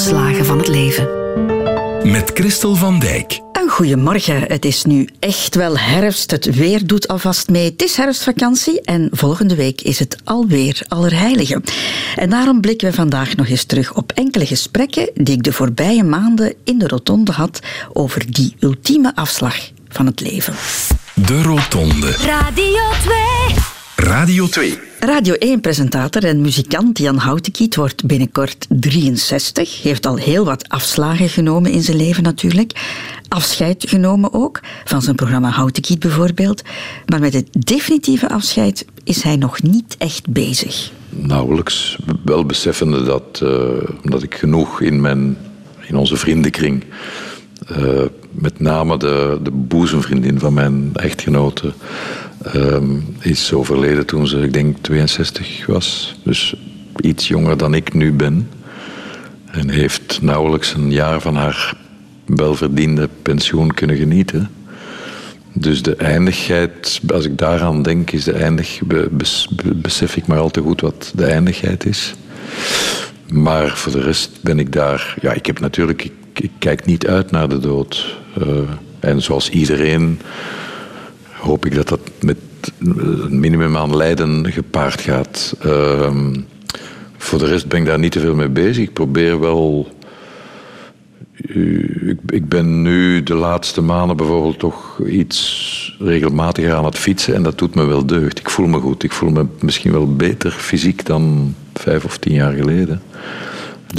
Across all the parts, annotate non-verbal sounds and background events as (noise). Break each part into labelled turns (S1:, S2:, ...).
S1: afslagen van het leven.
S2: Met Christel van Dijk.
S1: Een goedemorgen. Het is nu echt wel herfst. Het weer doet alvast mee. Het is herfstvakantie en volgende week is het alweer Allerheiligen. En daarom blikken we vandaag nog eens terug op enkele gesprekken die ik de voorbije maanden in de Rotonde had over die ultieme afslag van het leven.
S2: De Rotonde.
S3: Radio 2.
S2: Radio 2.
S1: Radio 1-presentator en muzikant Jan Houtekiet wordt binnenkort 63. Heeft al heel wat afslagen genomen in zijn leven natuurlijk. Afscheid genomen ook, van zijn programma Houtekiet bijvoorbeeld. Maar met het definitieve afscheid is hij nog niet echt bezig.
S4: Nauwelijks. Wel beseffende dat, uh, omdat ik genoeg in, mijn, in onze vriendenkring... Uh, met name de, de boezemvriendin van mijn echtgenote um, is overleden toen ze, ik denk, 62 was. Dus iets jonger dan ik nu ben. En heeft nauwelijks een jaar van haar welverdiende pensioen kunnen genieten. Dus de eindigheid, als ik daaraan denk, is de eindig, besef ik maar al te goed wat de eindigheid is. Maar voor de rest ben ik daar. Ja, ik heb natuurlijk. Ik kijk niet uit naar de dood. Uh, en zoals iedereen hoop ik dat dat met een minimum aan lijden gepaard gaat. Uh, voor de rest ben ik daar niet te veel mee bezig. Ik probeer wel. Ik, ik, ben nu de laatste maanden bijvoorbeeld toch iets regelmatiger aan het fietsen en dat doet me wel deugd. Ik voel me goed. Ik voel me misschien wel beter fysiek dan vijf of tien jaar geleden.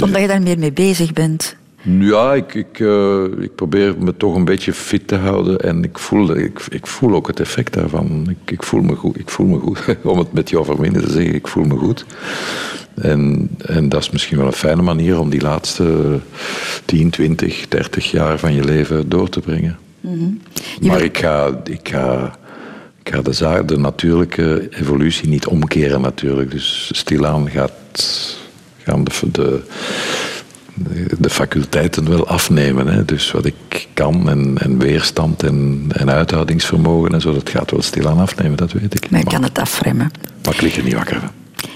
S1: Omdat je daar meer mee bezig bent.
S4: Ja, ik, ik, uh, ik probeer me toch een beetje fit te houden. En ik voel, ik, ik voel ook het effect daarvan. Ik, ik, voel me goed. Ik voel me goed. (laughs) Om het met jou verminder te zeggen, ik voel me goed. En, en dat is misschien wel een fijne manier om die laatste 10, 20, 30 jaar van je leven door te brengen. Mm -hmm. Maar ik ga, ik ga, ik ga de, zaak, de natuurlijke evolutie niet omkeren natuurlijk. Dus stilaan gaat, gaan de, de de faculteiten wel afnemen. Hè. Dus wat ik kan en, en weerstand en, en uithoudingsvermogen en zo, dat gaat wel stilaan afnemen, dat weet ik.
S1: Maar je kan het afremmen.
S4: Maar ik lig er niet wakker van.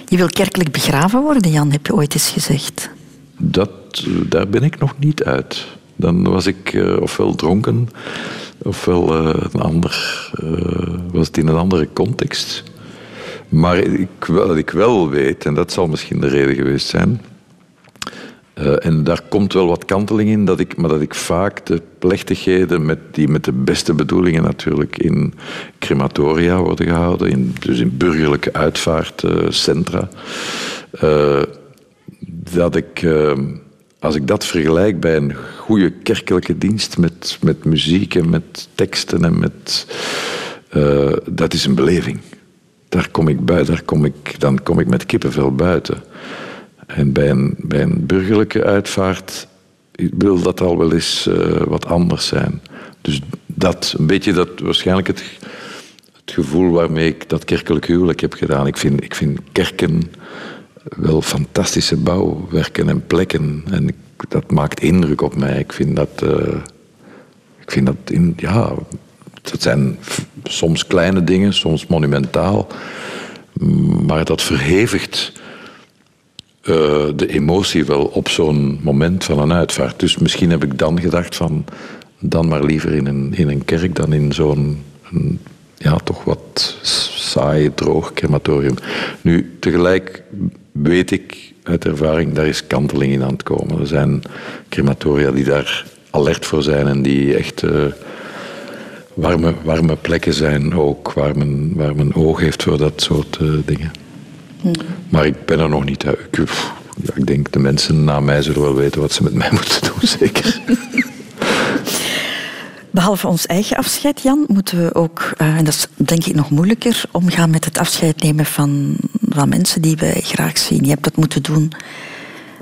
S1: Je wil kerkelijk begraven worden, Jan, heb je ooit eens gezegd.
S4: Dat, daar ben ik nog niet uit. Dan was ik uh, ofwel dronken, ofwel uh, een ander, uh, was het in een andere context. Maar ik, wat ik wel weet, en dat zal misschien de reden geweest zijn, uh, en daar komt wel wat kanteling in, dat ik, maar dat ik vaak de plechtigheden, met, die met de beste bedoelingen natuurlijk in crematoria worden gehouden, in, dus in burgerlijke uitvaartcentra, uh, dat ik, uh, als ik dat vergelijk bij een goede kerkelijke dienst met, met muziek en met teksten en met. dat is een beleving. Daar kom ik buiten, daar kom ik, dan kom ik met kippenvel buiten. En bij een, burgerlijke uitvaart wil dat al wel eens uh, wat anders zijn. Dus dat, een beetje dat, waarschijnlijk het, het gevoel waarmee ik dat kerkelijk huwelijk heb gedaan. Ik vind, ik vind kerken wel fantastische bouwwerken en plekken. En dat maakt indruk op mij. Ik vind dat, uh, ik vind dat in, ja, dat zijn soms kleine dingen, soms monumentaal. Maar dat verhevigt uh, de emotie wel op zo'n moment van een uitvaart. Dus misschien heb ik dan gedacht van dan maar liever in een, in een kerk dan in zo'n ja, toch wat saai, droog crematorium. Nu, tegelijk weet ik uit ervaring, daar is kanteling in aan het komen. Er zijn crematoria die daar alert voor zijn en die echt uh, warme, warme plekken zijn ook, waar men, waar men oog heeft voor dat soort uh, dingen. Maar ik ben er nog niet. Ik, ja, ik denk de mensen na mij zullen wel weten wat ze met mij (laughs) moeten doen, zeker.
S1: Behalve ons eigen afscheid, Jan, moeten we ook, uh, en dat is denk ik nog moeilijker, omgaan met het afscheid nemen van, van mensen die we graag zien. Je hebt dat moeten doen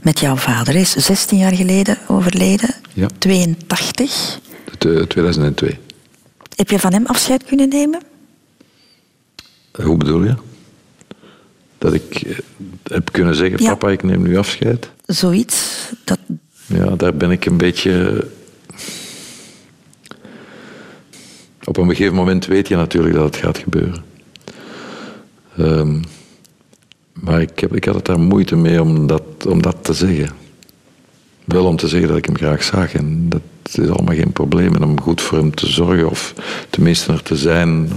S1: met jouw vader. Hij is 16 jaar geleden overleden,
S4: ja.
S1: 82.
S4: De, 2002.
S1: Heb je van hem afscheid kunnen nemen?
S4: Hoe bedoel je? Dat ik eh, heb kunnen zeggen, ja. papa, ik neem nu afscheid.
S1: Zoiets. Dat...
S4: Ja, daar ben ik een beetje... Op een gegeven moment weet je natuurlijk dat het gaat gebeuren. Um, maar ik, heb, ik had het daar moeite mee om dat, om dat te zeggen. Wel om te zeggen dat ik hem graag zag. En dat is allemaal geen probleem. En om goed voor hem te zorgen, of tenminste er te zijn,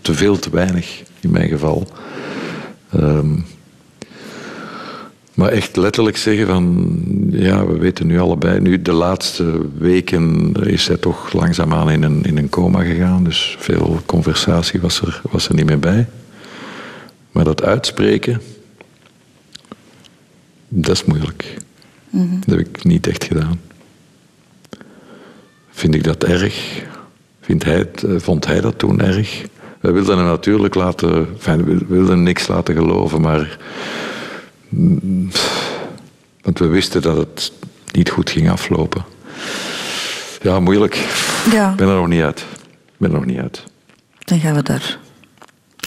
S4: te veel te weinig in mijn geval. Ehm, maar echt letterlijk zeggen van, ja, we weten nu allebei, nu de laatste weken is hij toch langzaamaan in een, in een coma gegaan. Dus veel conversatie was er, was er niet meer bij. Maar dat uitspreken, dat is moeilijk. Dat heb ik niet echt gedaan. Vind ik dat erg? Vindt hij het, eh, vond hij dat toen erg? We wilden hem natuurlijk laten, enfin, we wilden niks laten geloven, maar. mm, Want we wisten dat het niet goed ging aflopen. Ja, moeilijk.
S1: Ja.
S4: Ik ben er nog niet uit. Ik ben er nog niet uit.
S1: Dan gaan we daar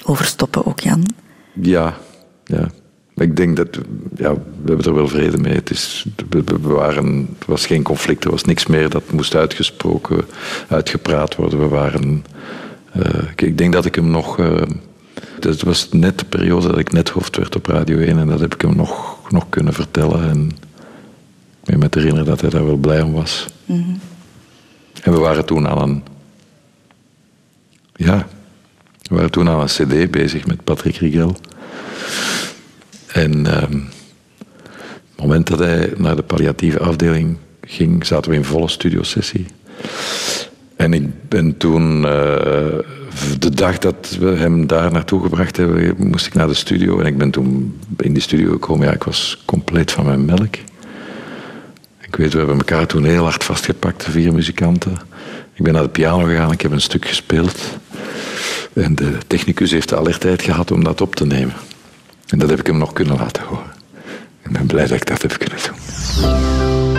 S1: over stoppen ook, Jan.
S4: Ja, ja. Ik denk dat, ja, we hebben er wel vrede mee. Het, is, we, we waren, er was geen conflict, er was niks meer dat moest uitgesproken, uitgepraat worden. We waren, ik- ik denk dat ik hem nog, eh, het was net de periode dat ik net hoofd werd op Radio 1 en dat heb ik hem nog, nog kunnen vertellen. En ik ben me te herinneren dat hij daar wel blij om was. En we waren toen aan een, ja, we waren toen aan een cd bezig met Patrick Rigel. En ehm, het moment dat hij naar de palliatieve afdeling ging, zaten we in volle studiosessie. En ik ben toen, eh, de dag dat we hem daar naartoe gebracht hebben, moest ik naar de studio. En ik ben toen in die studio gekomen. Ja, ik was compleet van mijn melk. Ik weet, we hebben elkaar toen heel hard vastgepakt, de vier muzikanten. Ik ben naar de piano gegaan, ik heb een stuk gespeeld. En de technicus heeft de alertheid gehad om dat op te nemen. En dat heb ik hem nog kunnen laten horen. Ik ben blij dat ik dat heb kunnen doen.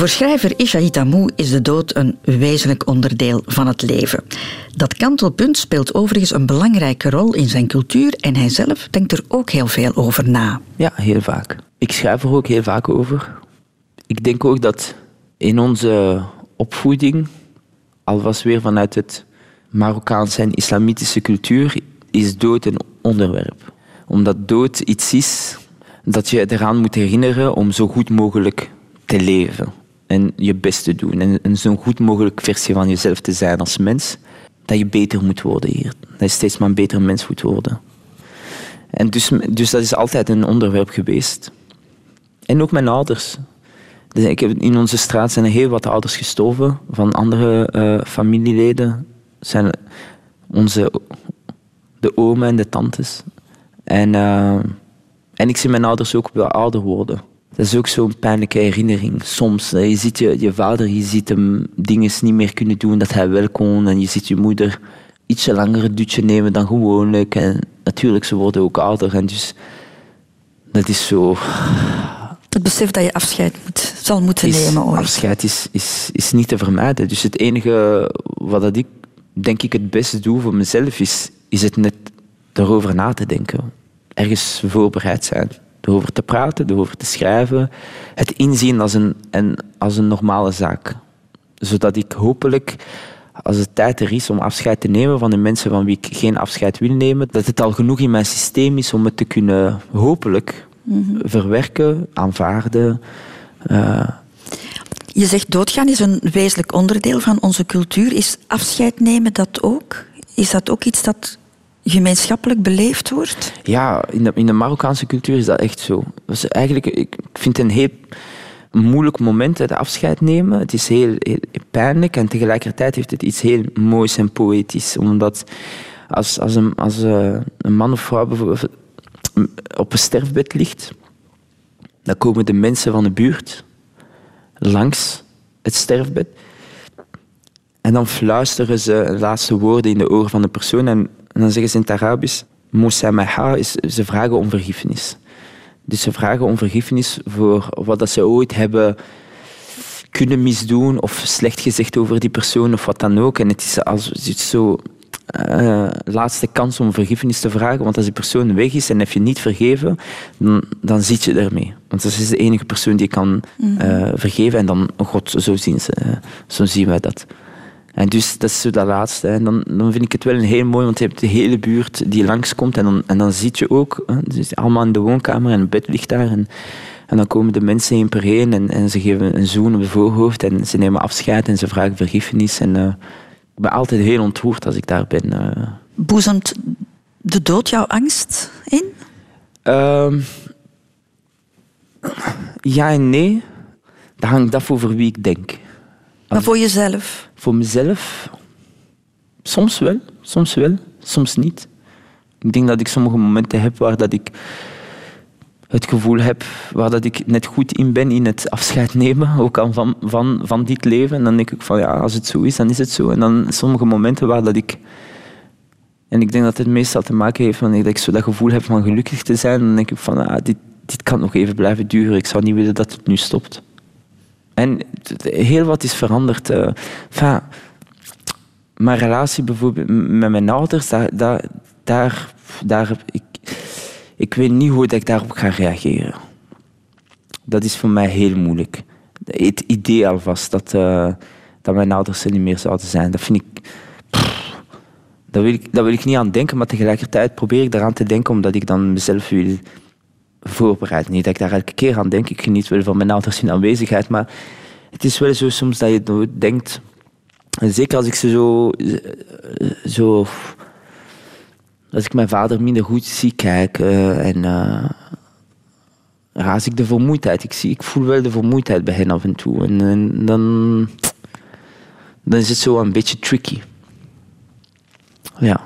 S1: Voor schrijver Ishaït Amou is de dood een wezenlijk onderdeel van het leven. Dat kantelpunt speelt overigens een belangrijke rol in zijn cultuur en hij zelf denkt er ook heel veel over na.
S3: Ja, heel vaak. Ik schrijf er ook heel vaak over. Ik denk ook dat in onze opvoeding, alvast weer vanuit het Marokkaanse en islamitische cultuur, is dood een onderwerp. Omdat dood iets is dat je eraan moet herinneren om zo goed mogelijk te leven. En je best te doen. En een zo goed mogelijk versie van jezelf te zijn als mens. Dat je beter moet worden hier. Dat je steeds maar een betere mens moet worden. En dus, dus dat is altijd een onderwerp geweest. En ook mijn ouders. Dus ik heb, in onze straat zijn er heel wat ouders gestorven van andere eh, familieleden. Zijn onze, de oma en de tantes. En, eh, en ik zie mijn ouders ook wel ouder worden. Dat is ook zo'n pijnlijke herinnering. Soms, je ziet je, je vader, je ziet hem dingen niet meer kunnen doen dat hij wel kon. En je ziet je moeder ietsje langer een dutje nemen dan gewoonlijk. En natuurlijk, ze worden ook ouder. En dus, dat is zo...
S1: Het besef dat je afscheid moet, zal moeten
S3: is-
S1: nemen ooit.
S3: Afscheid is, is, is niet te vermijden. Dus het enige wat dat ik denk ik het beste doe voor mezelf is, is het net erover na te denken. Ergens voorbereid zijn. Erover te praten, erover te schrijven. Het inzien als een, en als een normale zaak. Zodat ik hopelijk, als het tijd er is om afscheid te nemen van de mensen van wie ik geen afscheid wil nemen, dat het al genoeg in mijn systeem is om het te kunnen hopelijk verwerken, aanvaarden. eh,
S1: Je zegt doodgaan is een wezenlijk onderdeel van onze cultuur. Is afscheid nemen dat ook? Is dat ook iets dat gemeenschappelijk beleefd wordt?
S3: Ja, in de, in de Marokkaanse cultuur is dat echt zo. Dus eigenlijk, ik vind het een heel moeilijk moment, het afscheid nemen. Het is heel, pijnlijk en tegelijkertijd heeft het iets heel moois en poëtisch. Omdat als, als, een, als eh, een man of vrouw bijvoorbeeld op een sterfbed ligt, dan komen de mensen van de buurt langs het sterfbed. En dan fluisteren ze laatste woorden in de oren van de persoon. En, en dan zeggen ze in het Arabisch: Moussamaha, is ze vragen om vergiffenis. Dus ze vragen om vergiffenis voor wat dat ze ooit hebben kunnen misdoen of slecht gezegd over die persoon of wat dan ook. En het is als het is zo eh, laatste kans om vergiffenis te vragen. Want als die persoon weg is en heb je niet vergeven, dan, dan zit je ermee. Want dat is de enige persoon die kan eh, vergeven. En dan, oh god, zo zien, ze, eh, zo zien wij dat. En dus dat is zo dat laatste. En dan, dan vind ik het wel een heel mooi, want je hebt de hele buurt die langskomt. En dan, en dan zie je ook, hè, dus allemaal in de woonkamer en het bed ligt daar. En, en dan komen de mensen één per één en, en ze geven een zoen op het voorhoofd. En ze nemen afscheid en ze vragen vergiffenis. En uh, ik ben altijd heel ontroerd als ik daar ben. Uh.
S1: Boezemt de dood jouw angst in?
S3: Uh, ja en nee. Dat hangt af over wie ik denk.
S1: Maar voor jezelf?
S3: Voor mezelf? Soms wel, soms wel, soms niet. Ik denk dat ik sommige momenten heb waar dat ik het gevoel heb waar dat ik net goed in ben in het afscheid nemen, (laughs) ook al van, van, van dit leven. En dan denk ik van ja, als het zo is, dan is het zo. En dan sommige momenten waar dat ik. En ik denk dat het meestal te maken heeft dat ik zo dat gevoel heb van gelukkig te zijn. Dan denk ik van ah, dit, dit kan nog even blijven duren. Ik zou niet willen dat het nu stopt. En heel wat is veranderd. Uh, enfin, mijn relatie bijvoorbeeld met mijn ouders, daar, daar, daar, ik, ik weet niet hoe ik daarop ga reageren. Dat is voor mij heel moeilijk. Het idee alvast dat, uh, dat mijn ouders er niet meer zouden zijn, dat vind ik. Pff, daar, wil ik wil ik niet aan denken, maar tegelijkertijd probeer ik daaraan te denken omdat ik dan mezelf wil voorbereiden. Niet dat ik daar elke keer aan denk. Ik geniet wel van mijn ouders in aanwezigheid, maar het is wel zo soms dat je denkt. Zeker als ik ze zo, zo als ik mijn vader minder goed zie kijken en uh, raas ik de vermoeidheid. Ik, zie, ik voel wel de vermoeidheid bij hen af en toe. En, en dan, dan is het zo een beetje tricky. Ja.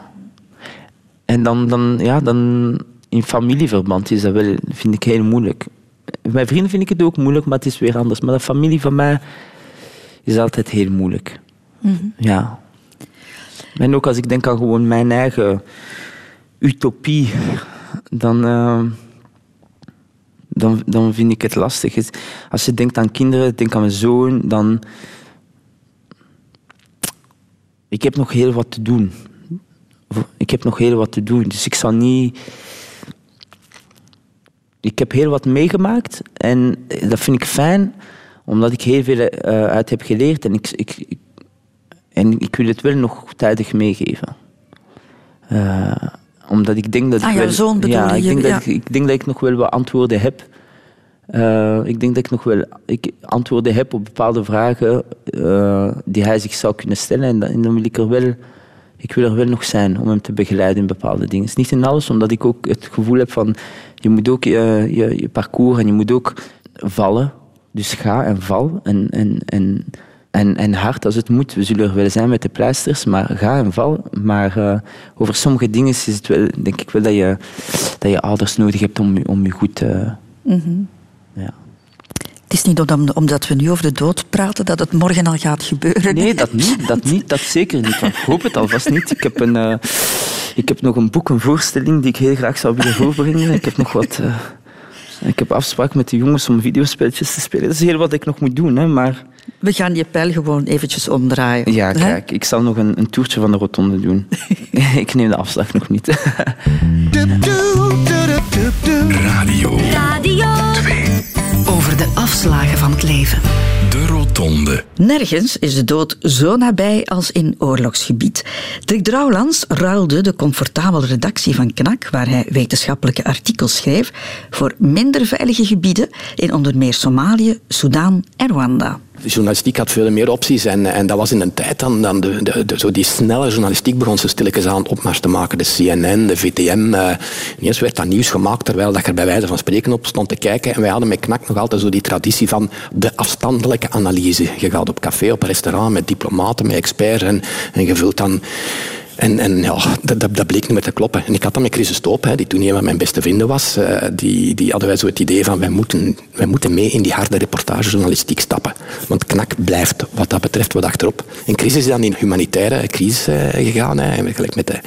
S3: En dan, dan, ja, dan in familieverband is dat wel, vind ik heel moeilijk. Mijn vrienden vind ik het ook moeilijk, maar het is weer anders. Maar de familie van mij is altijd heel moeilijk. Mm -hmm. Ja. En ook als ik denk aan gewoon mijn eigen utopie, dan, uh, dan, dan vind ik het lastig. Als je denkt aan kinderen, denk aan mijn zoon, dan. Ik heb nog heel wat te doen. Ik heb nog heel wat te doen, dus ik zal niet. Ik heb heel wat meegemaakt en dat vind ik fijn, omdat ik heel veel uh, uit heb geleerd en ik, ik, ik, en ik wil het wel nog tijdig meegeven. Uh, omdat ik denk dat
S1: ah,
S3: ik
S1: wel, zoon bedoel
S3: ja? Ik denk,
S1: ja.
S3: dat ik, ik denk dat ik nog wel wat antwoorden heb. Uh, ik denk dat ik nog wel ik antwoorden heb op bepaalde vragen uh, die hij zich zou kunnen stellen. En dan, en dan, wil ik er wel, ik wil er wel nog zijn om hem te begeleiden in bepaalde dingen. Het is niet in alles, omdat ik ook het gevoel heb van je moet ook je, je, je parcours en je moet ook vallen. Dus ga en val. En, en, en, en, en hard als het moet. We zullen er wel zijn met de pleisters, maar ga en val. Maar uh, over sommige dingen is het wel, denk ik wel dat je, dat je ouders nodig hebt om, om je goed te...
S1: Mm -hmm.
S3: ja.
S1: Het is niet omdat we nu over de dood praten dat het morgen al gaat gebeuren.
S3: Nee, dat niet. Dat, (laughs) niet, dat zeker niet. Ik hoop het alvast niet. Ik heb, een, uh, ik heb nog een boek, een voorstelling die ik heel graag zou willen voorbrengen. Ik heb nog wat... Uh, ik heb afspraak met de jongens om videospelletjes te spelen. Dat is heel wat ik nog moet doen, hè, maar...
S1: We gaan je pijl gewoon eventjes omdraaien.
S3: Ja, kijk, ik zal nog een, een toertje van de rotonde doen. (laughs) ik neem de afslag nog niet. (laughs)
S2: Radio.
S5: Radio
S2: 2.
S5: Over de afslagen van het leven.
S2: De rotonde.
S1: Nergens is de dood zo nabij als in oorlogsgebied. Dirk Drouwlands ruilde de comfortabele redactie van KNAK, waar hij wetenschappelijke artikels schreef, voor minder veilige gebieden in onder meer Somalië, Soudaan en Rwanda.
S6: Journalistiek had veel meer opties en, en dat was in een tijd dan, dan de, de, zo die snelle journalistiek ze stilletjes aan opmars te maken. De CNN, de VTM. Uh, ineens werd dat nieuws gemaakt terwijl dat je er bij wijze van spreken op stond te kijken. En wij hadden met KNAK nog altijd zo die traditie van de afstandelijke analyse. Je gaat op café, op restaurant met diplomaten, met experts en, en je vult dan en, en ja, dat, dat, bleek niet meer te kloppen. En ik had dat met Chris Stoop, hè, die toen een van mijn beste vrienden was. Uh, die, die hadden wij zo het idee van, wij moeten, wij moeten mee in die harde reportagejournalistiek stappen. Want knak blijft wat dat betreft wat achterop. En Chris is dan in humanitaire crisis uh, gegaan. Gelijk met de,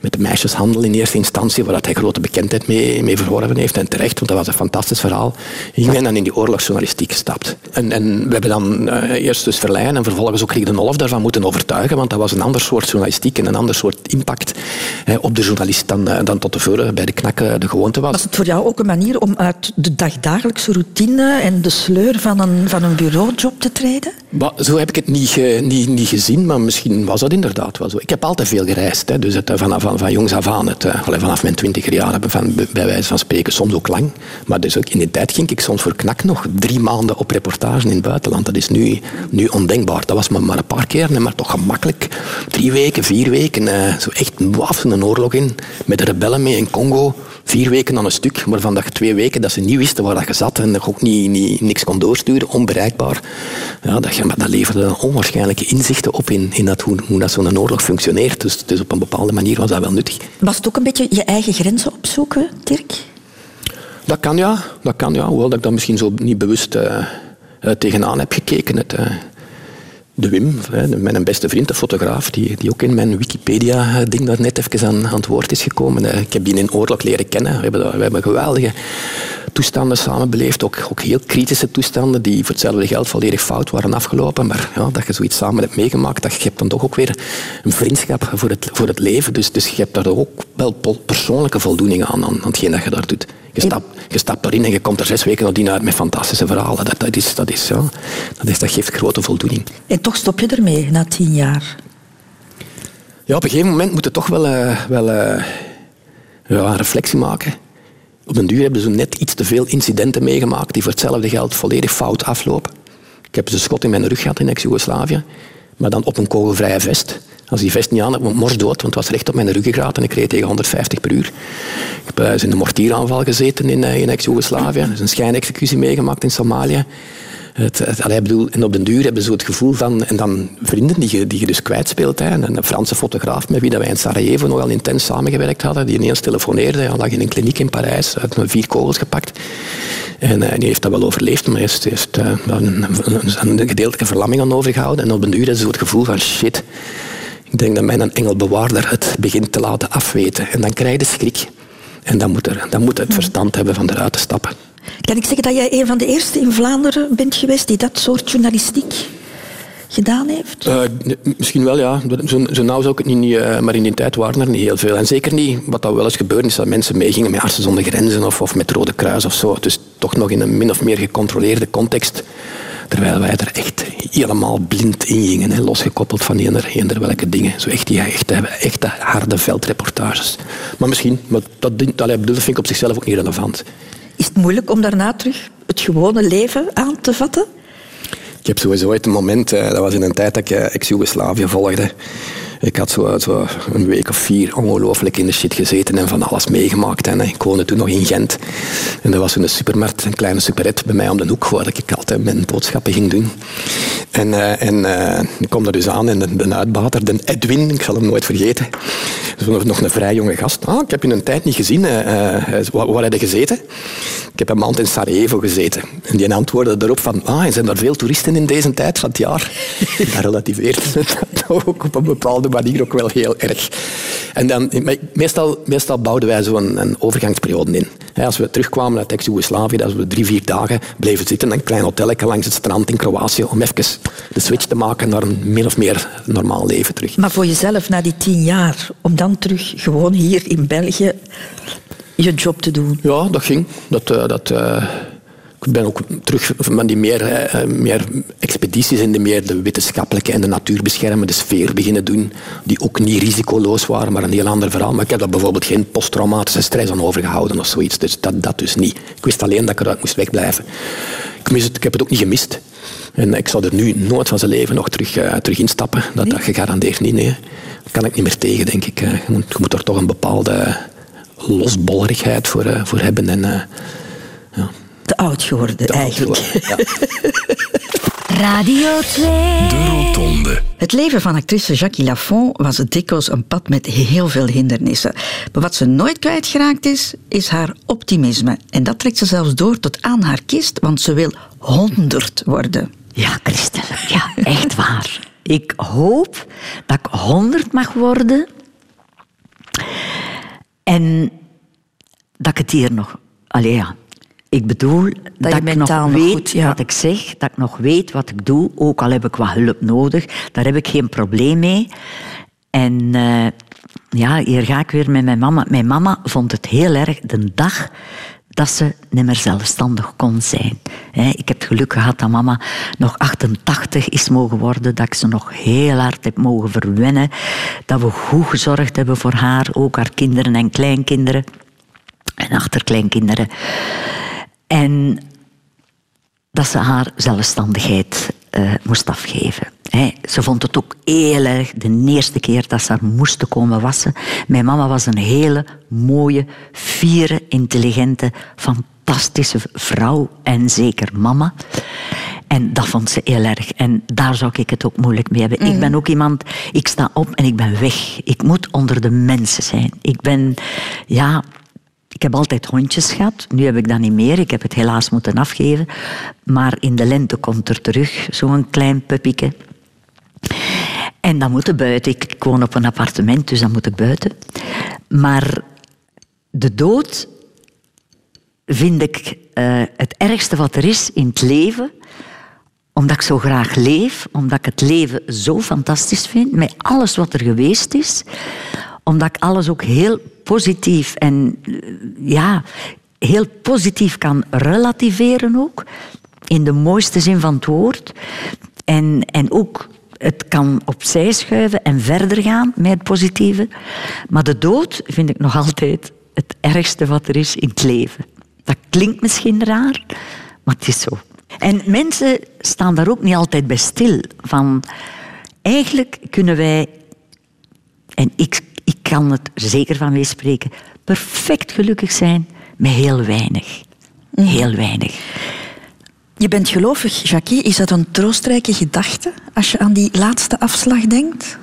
S6: met de meisjeshandel in eerste instantie, waar hij grote bekendheid mee, mee verworven heeft. En terecht, want dat was een fantastisch verhaal. Ik ben dan in die oorlogsjournalistiek gestapt. En, en we hebben dan uh, eerst dus en vervolgens ook Rick de Nolf daarvan moeten overtuigen, want dat was een ander soort journalistiek en een ander soort impact op de journalist dan, eh, dan tot tevoren bij de knakken de gewoonte was.
S1: Was het voor jou ook een manier om uit de dagdagelijkse routine en de sleur van een, van een bureaujob te treden?
S6: Maar zo heb ik het niet, niet, niet gezien, maar misschien was dat inderdaad wel zo. Ik heb altijd veel gereisd, hè, dus het, eh, van, van, van jongs af aan. Het, vanaf mijn twintiger jaar hebben van, bij wijze van spreken, soms ook lang. Maar dus ook in die tijd ging ik soms voor knak nog drie maanden op reportage in het buitenland. Dat is nu, nu ondenkbaar. Dat was maar, maar een paar keer, maar toch gemakkelijk. Drie weken, vier weken, uh, zo echt een oorlog in. Met de rebellen mee in Congo. Vier weken aan een stuk, waarvan dat twee weken dat ze niet wisten waar dat je zat en dat je ook niet, niet, niks kon doorsturen, onbereikbaar. Ja, dat, dat leverde onwaarschijnlijke inzichten op in, in dat, hoe, hoe dat zo'n oorlog functioneert. Dus, dus op een bepaalde manier was dat wel nuttig.
S1: Was het ook een beetje je eigen grenzen opzoeken, Dirk?
S6: Dat kan ja, dat kan ja. Hoewel dat ik dat misschien zo niet bewust uh, uh, tegenaan heb gekeken. Het, uh, de Wim, mijn beste vriend, de fotograaf, die, die ook in mijn Wikipedia-ding daar net even aan, aan het woord is gekomen. Ik heb die in oorlog leren kennen. We hebben, we hebben geweldige toestanden samen beleefd, ook, ook heel kritische toestanden die voor hetzelfde geld volledig fout waren afgelopen. Maar ja, dat je zoiets samen hebt meegemaakt, dat je hebt dan toch ook weer een vriendschap voor het, voor het leven. Dus, dus je hebt daar ook wel persoonlijke voldoening aan, aan, aan hetgeen dat je daar doet. Je stapt, je stapt erin en je komt er zes weken nadien uit met fantastische verhalen. Dat, dat, is, dat, is, ja, dat, is, dat geeft grote voldoening.
S1: En toch stop je ermee na tien jaar?
S6: Ja, op een gegeven moment moet je toch wel, uh, wel uh, ja, een reflectie maken. Op een duur hebben ze net iets te veel incidenten meegemaakt die voor hetzelfde geld volledig fout aflopen. Ik heb een schot in mijn rug gehad in ex-Jugoslavië, maar dan op een kogelvrije vest. Als die vest niet aan had, was dood, want het was recht op mijn ruggengraat en ik reed tegen 150 per uur. Ik heb uh, in een mortieraanval gezeten in, uh, in ex-Jugoslavië. Er is een schijnexecutie meegemaakt in Somalië. Bedoel, en op den duur hebben ze het gevoel van... En dan vrienden die je, die je dus kwijtspeelt. Hè, een Franse fotograaf met wie dat wij in Sarajevo nogal intens samengewerkt hadden. Die ineens telefoneerde. Hij lag in een kliniek in Parijs. Uit vier kogels gepakt. En uh, die heeft dat wel overleefd. Maar heeft, heeft een, een, een, gedeeltelijke verlamming aan overgehouden. En op den duur hebben ze het gevoel van... Shit, ik denk dat mijn engelbewaarder het begint te laten afweten. En dan krijg je de schrik. En dan moet, er, dan moet het verstand hebben van eruit te stappen.
S1: Kan ik zeggen dat jij een van de eerste in Vlaanderen bent geweest die dat soort journalistiek gedaan heeft?
S6: Uh, misschien wel, ja. Zo, zo nauw zou ik het niet, uh, maar in die tijd waren er niet heel veel. En zeker niet, wat dat wel eens gebeurde, is dat mensen meegingen met Artsen zonder Grenzen of, of met Rode Kruis of zo. Dus toch nog in een min of meer gecontroleerde context. Terwijl wij er echt helemaal blind in gingen, hè, losgekoppeld van eender, eender welke dingen. Zo echt die echte, echte harde veldreportages. Maar misschien, maar dat, dat, dat vind ik op zichzelf ook niet relevant.
S1: Is het moeilijk om daarna terug het gewone leven aan te vatten?
S6: Ik heb sowieso ooit een moment, dat was in een tijd dat ik ex-Jugoslavië volgde. Ik had zo, een week of vier ongelooflijk in de shit gezeten en van alles meegemaakt. En ik woonde toen nog in Gent. En er was een supermarkt, een kleine superette bij mij om de hoek, waar ik altijd mijn boodschappen ging doen. En, uh, en uh, ik kom daar dus aan en de, de uitbater, de Edwin, ik zal hem nooit vergeten. Dus nog een vrij jonge gast. Ah, ik heb je een tijd niet gezien. Uh, waar, waar heb je gezeten? Ik heb een maand in Sarajevo gezeten. En die antwoordde erop van, ah, zijn er veel toeristen in deze tijd van het jaar? (laughs) (laughs) Dat relativeert het ook op een bepaalde manier ook wel heel erg. En dan, meestal, meestal bouwden wij zo'n een, een overgangsperiode in. Als we terugkwamen uit ex-Jugoslavië, dat we drie, vier dagen bleven zitten in een klein hotelletje langs het strand in Kroatië om even de switch te maken naar een min of meer normaal leven terug.
S1: Maar voor jezelf, na die tien jaar, om dan terug gewoon hier in België je job te doen?
S6: Ja, dat ging. Dat, uh, dat, uh, ik ben ook terug van die meer, uh, meer expedities in de meer de wetenschappelijke en de natuurbeschermende sfeer beginnen doen, die ook niet risicoloos waren, maar een heel ander verhaal. Maar ik heb daar bijvoorbeeld geen posttraumatische stress aan overgehouden of zoiets. Dus dat, dat dus niet. Ik wist alleen dat ik eruit moest wegblijven. Ik, mis het, ik heb het ook niet gemist. En ik zou er nu nooit van zijn leven nog terug, uh, terug instappen. Dat, nee? dat gegarandeerd niet. Nee. Daar kan ik niet meer tegen, denk ik. Je moet, je moet er toch een bepaalde losbollerigheid voor, uh, voor hebben. En, uh.
S1: Te oud geworden,
S6: Te
S1: eigenlijk.
S6: Oud geworden, ja. (laughs)
S5: Radio 2.
S2: De Rotonde.
S1: Het leven van actrice Jackie Lafont was dikwijls een pad met heel veel hindernissen. Maar wat ze nooit kwijtgeraakt is, is haar optimisme. En dat trekt ze zelfs door tot aan haar kist, want ze wil honderd worden.
S7: Ja, Christelle, ja, echt waar. Ik hoop dat ik honderd mag worden. En dat ik het hier nog... Allee, ja. Ik bedoel dat, dat ik nog weet goed, ja. wat ik zeg, dat ik nog weet wat ik doe, ook al heb ik wat hulp nodig. Daar heb ik geen probleem mee. En uh, ja, hier ga ik weer met mijn mama. Mijn mama vond het heel erg de dag dat ze niet meer zelfstandig kon zijn. Ik heb het geluk gehad dat mama nog 88 is mogen worden, dat ik ze nog heel hard heb mogen verwennen, dat we goed gezorgd hebben voor haar, ook haar kinderen en kleinkinderen en achterkleinkinderen. En dat ze haar zelfstandigheid uh, moest afgeven. ze vond het ook heel erg de eerste keer dat ze haar moesten komen wassen. Mijn mama was een hele mooie, fiere, intelligente, fantastische vrouw en zeker mama. En dat vond ze heel erg. En daar zou ik het ook moeilijk mee hebben. Ik mm. ben ook iemand, ik sta op en ik ben weg. Ik moet onder de mensen zijn. Ik ben, ja, ik heb altijd hondjes gehad. Nu heb ik dat niet meer. Ik heb het helaas moeten afgeven. Maar in de lente komt er terug zo'n klein puppyke. En dan moet ik buiten. Ik woon op een appartement, dus dan moet ik buiten. Maar de dood vind ik uh, het ergste wat er is in het leven. Omdat ik zo graag leef, omdat ik het leven zo fantastisch vind, met alles wat er geweest is. Omdat ik alles ook heel positief en ja, heel positief kan relativeren ook. In de mooiste zin van het woord. En, en ook het kan opzij schuiven en verder gaan met het positieve. Maar de dood vind ik nog altijd het ergste wat er is in het leven. Dat klinkt misschien raar, maar het is zo. En mensen staan daar ook niet altijd bij stil. Van, eigenlijk kunnen wij, en ik ik kan het zeker van meespreken, perfect gelukkig zijn met heel weinig. Mhm. Heel weinig.
S1: Je bent gelovig, Jackie. Is dat een troostrijke gedachte als je aan die laatste afslag denkt?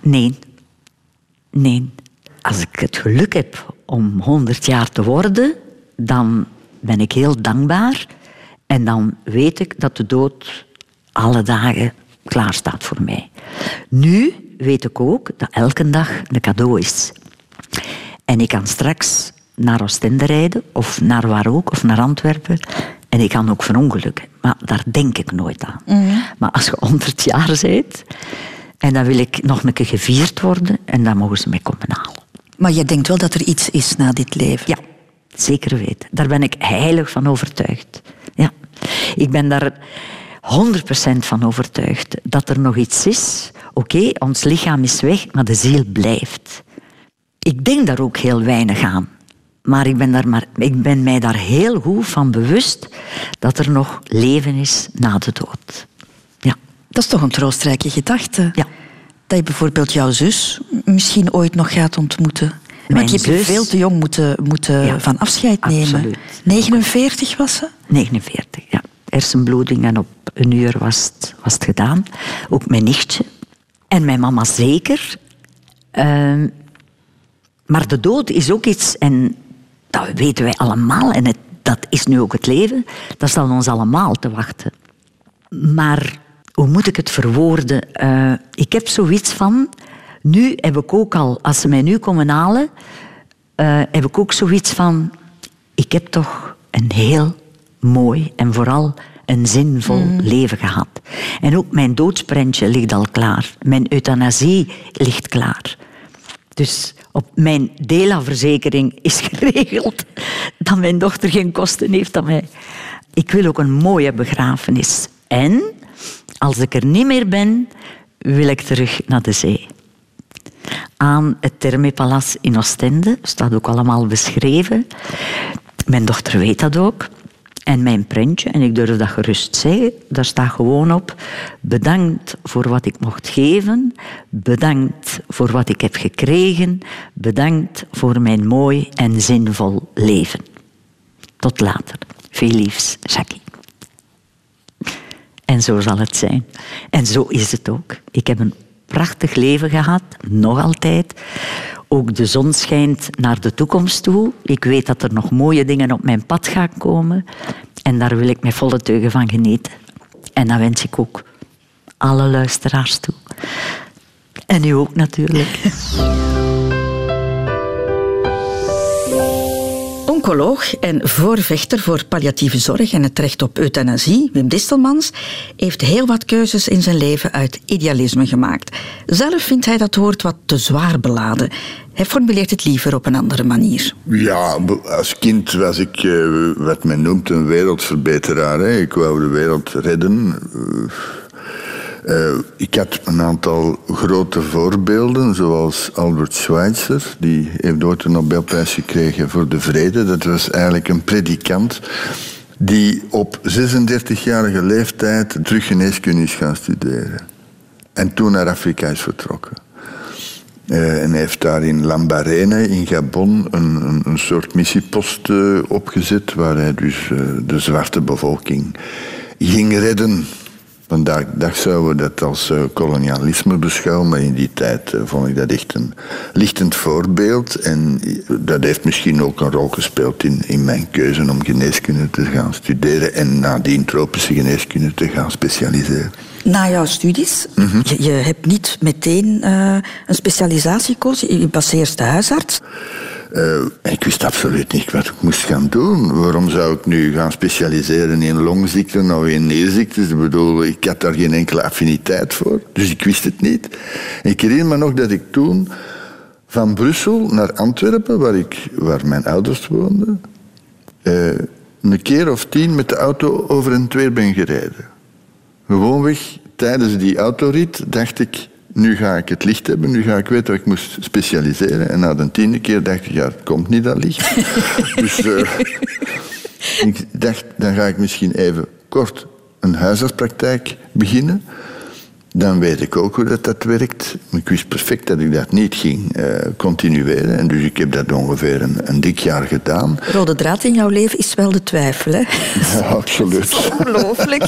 S7: Nee. Nee. Als ik het geluk heb om 100 jaar te worden, dan ben ik heel dankbaar. En dan weet ik dat de dood alle dagen klaar staat voor mij. Nu weet ik ook dat elke dag een cadeau is. En ik kan straks naar Oostende rijden, of naar waar ook, of naar Antwerpen. En ik kan ook verongelukken. Maar daar denk ik nooit aan. Mhm. Maar als je 100 jaar bent, en dan wil ik nog een keer gevierd worden, en dan mogen ze mij komen halen.
S1: Maar je denkt wel dat er iets is na dit leven?
S7: Ja, zeker weten. Daar ben ik heilig van overtuigd. Ja. Ik ben daar 100% van overtuigd dat er nog iets is. Oké, ons lichaam is weg, maar de ziel blijft. Ik denk daar ook heel weinig aan. Maar ik ben, daar maar ik ben mij daar heel goed van bewust dat er nog leven is na de dood. Ja.
S1: Dat is toch een troostrijke gedachte?
S7: Ja.
S1: Dat je bijvoorbeeld jouw zus misschien ooit nog gaat ontmoeten. Want je hebt veel te jong moeten, moeten van afscheid nemen.
S7: Absoluut.
S1: 49 was ze?
S7: 49, ja hersenbloeding en op een uur was het, was het gedaan. Ook mijn nichtje. En mijn mama zeker. Ehm, maar de dood is ook iets, en dat weten wij allemaal, en het, dat is nu ook het leven, dat staat ons allemaal te wachten. Maar hoe moet ik het verwoorden? Uh, ik heb zoiets van, nu heb ik ook al, als ze mij nu komen halen, uh, heb ik ook zoiets van, ik heb toch een heel mooi en vooral een zinvol mm. leven gehad. En ook mijn doodsprentje ligt al klaar. Mijn euthanasie ligt klaar. Dus op mijn DELA-verzekering is (laughs) geregeld dat mijn dochter geen kosten heeft aan mij. Ik wil ook een mooie begrafenis. En als ik er niet meer ben, wil ik terug naar de zee. Aan het Thermepalace in Oostende, staat ook allemaal beschreven. Mijn dochter weet dat ook. En mijn prentje, en ik durf dat gerust zeggen, daar staat gewoon op: bedankt voor wat ik mocht geven, bedankt voor wat ik heb gekregen, bedankt voor mijn mooi en zinvol leven. Tot later. Veel liefs, Jackie. En zo zal het zijn. En zo is het ook. Ik heb een prachtig leven gehad, nog altijd. Ook de zon schijnt naar de toekomst toe. Ik weet dat er nog mooie dingen op mijn pad gaan komen. En daar wil ik met volle teugen van genieten. En dat wens ik ook alle luisteraars toe. En u ook natuurlijk. (laughs)
S1: Oncoloog en voorvechter voor palliatieve zorg en het recht op euthanasie, Wim Distelmans, heeft heel wat keuzes in zijn leven uit idealisme gemaakt. Zelf vindt hij dat woord wat te zwaar beladen. Hij formuleert het liever op een andere manier.
S8: Ja, als kind was ik eh, wat men noemt een wereldverbeteraar. Ik wou de wereld redden. Uh, ik had een aantal grote voorbeelden, zoals Albert Schweitzer. Die heeft ooit een Nobelprijs gekregen voor de vrede. Dat was eigenlijk een predikant die op 36-jarige leeftijd terug geneeskunde is gaan studeren. En toen naar Afrika is vertrokken. Uh, en heeft daar in Lambarene, in Gabon, een, een, een soort missiepost uh, opgezet, waar hij dus de zwarte bevolking ging redden Vandaag dag zouden we dat als uh, kolonialisme beschouwen, maar in die tijd uh, vond ik dat echt een lichtend voorbeeld. En dat heeft misschien ook een rol gespeeld in, in mijn keuze om geneeskunde te gaan studeren en nadien tropische geneeskunde te gaan specialiseren.
S1: Na jouw studies, mm -hmm. je, je, hebt niet meteen uh, een specialisatie gekozen, je was eerst de huisarts.
S8: Uh, ik wist absoluut niet wat ik moest gaan doen. Waarom zou ik nu gaan specialiseren in longziekten of in nierziektes? Ik bedoel, ik had daar geen enkele affiniteit voor. Dus ik wist het niet. Ik herinner me nog dat ik toen van Brussel naar Antwerpen, waar, ik, waar mijn ouders woonden, uh, een keer of tien met de auto over en weer ben gereden. Gewoonweg tijdens die autorit dacht ik, nu ga ik het licht hebben, nu ga ik weten wat ik moest specialiseren. En na de tiende keer dacht ik, ja, het komt niet dat licht. (laughs) dus uh, ik dacht, dan ga ik misschien even kort een huisartspraktijk beginnen. Dan weet ik ook hoe dat, dat werkt. Ik wist perfect dat ik dat niet ging uh, continueren. En dus ik heb dat ongeveer een, een, dik jaar gedaan.
S1: Rode draad in jouw leven is wel de twijfel, hè?
S8: Ja, (laughs) absoluut.
S1: ongelooflijk.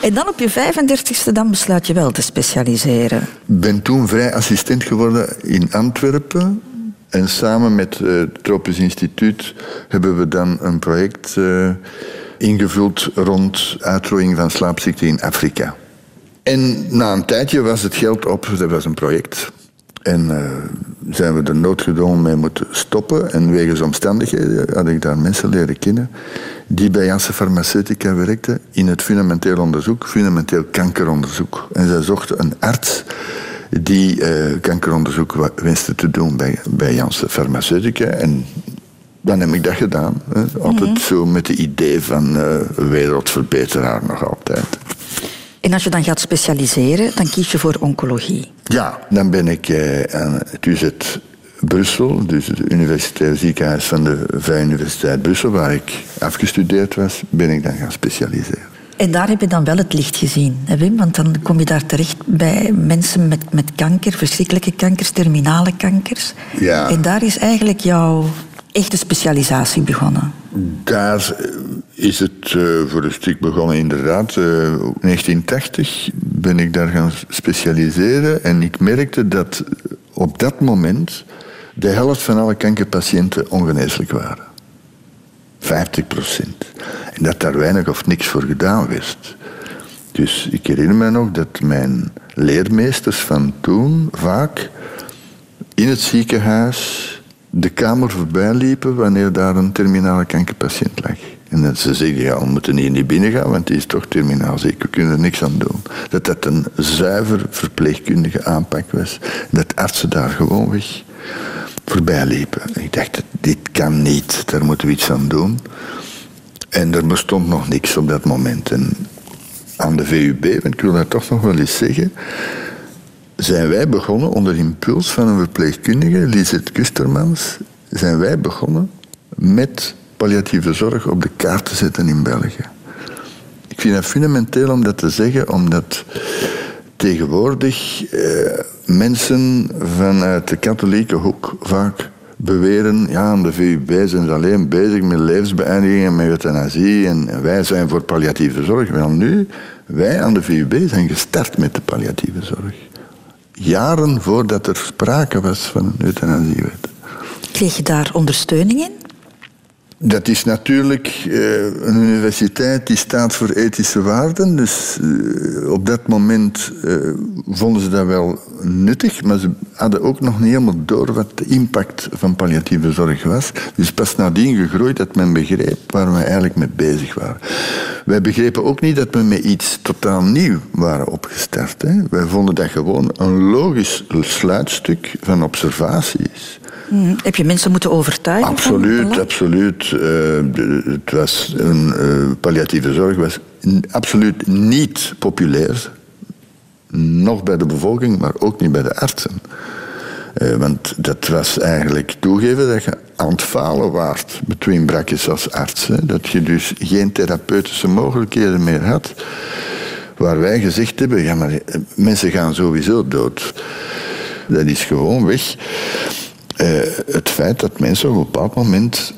S1: en dan op je 35ste dan besluit je wel te specialiseren.
S8: Ik ben toen vrij assistent geworden in Antwerpen. En samen met uh, het Tropisch Instituut hebben we dan een project uh, ingevuld rond uitrooiing van slaapziekten in Afrika. En na een tijdje was het geld op, dat was een project. En uh, zijn we er noodgedwongen mee moeten stoppen. En wegens omstandigheden had ik daar mensen leren kennen die bij Janssen Pharmaceutica werkten in het fundamenteel onderzoek, fundamenteel kankeronderzoek. En zij zochten een arts die uh, kankeronderzoek wenste te doen bij, bij Janssen Pharmaceutica. En dan heb ik dat gedaan. Hè. Altijd mm -hmm. zo met het idee van uh, wereldverbeteraar nog altijd.
S1: En als je dan gaat specialiseren, dan kies je voor oncologie.
S8: Ja, dan ben ik eh, aan het UZ Brussel, dus het universitair ziekenhuis van de Vrije Universiteit Brussel, waar ik afgestudeerd was, ben ik dan gaan specialiseren.
S1: En daar heb je dan wel het licht gezien, hè Wim? Want dan kom je daar terecht bij mensen met, met kanker, verschrikkelijke kankers, terminale kankers.
S8: Ja.
S1: En daar is eigenlijk jouw echte specialisatie begonnen.
S8: Daar is het uh, voor een stuk begonnen, inderdaad. Uh, 1980 ben ik daar gaan specialiseren en ik merkte dat op dat moment de helft van alle kankerpatiënten ongeneeslijk waren. 50 procent. En dat daar weinig of niks voor gedaan werd. Dus ik herinner me nog dat mijn leermeesters van toen vaak in het ziekenhuis de kamer voorbij liepen wanneer daar een terminale kankerpatiënt lag. En ze zeggen, ja, we moeten hier niet binnen gaan, want die is toch terminaal ziek. We kunnen er niks aan doen. Dat dat een zuiver verpleegkundige aanpak was. Dat artsen daar gewoonweg voorbij liepen. Ik dacht, dit kan niet, daar moeten we iets aan doen. En er bestond nog niks op dat moment. En aan de VUB, want ik wil dat toch nog wel eens zeggen, zijn wij begonnen onder impuls van een verpleegkundige, Lisette Kustermans, zijn wij begonnen met palliatieve zorg op de kaart te zetten in België. Ik vind het fundamenteel om dat te zeggen, omdat tegenwoordig eh, mensen vanuit de katholieke hoek vaak beweren, ja, aan de VUB zijn ze alleen bezig met levensbeëindiging en met euthanasie en wij zijn voor palliatieve zorg. Wel nu, wij aan de VUB zijn gestart met de palliatieve zorg. Jaren voordat er sprake was van een euthanasiewet.
S1: Kreeg je daar ondersteuning in?
S8: Dat is natuurlijk uh, een universiteit die staat voor ethische waarden. Dus uh, op dat moment uh, vonden ze dat wel nuttig, maar ze hadden ook nog niet helemaal door wat de impact van palliatieve zorg was. Dus pas nadien gegroeid dat men begreep waar we eigenlijk mee bezig waren. Wij begrepen ook niet dat we met iets totaal nieuw waren opgestart. Hè. Wij vonden dat gewoon een logisch sluitstuk van observatie is.
S1: Mm. Heb je mensen moeten overtuigen?
S8: Absoluut, absoluut. Uh, het was een uh, palliatieve zorg was absoluut niet populair. Nog bij de bevolking, maar ook niet bij de artsen. Uh, want dat was eigenlijk toegeven dat je aan het falen waart between brakjes als arts. Hè. Dat je dus geen therapeutische mogelijkheden meer had. Waar wij gezegd hebben, ja maar mensen gaan sowieso dood. Dat is gewoon weg. Uh, het feit dat mensen op een bepaald moment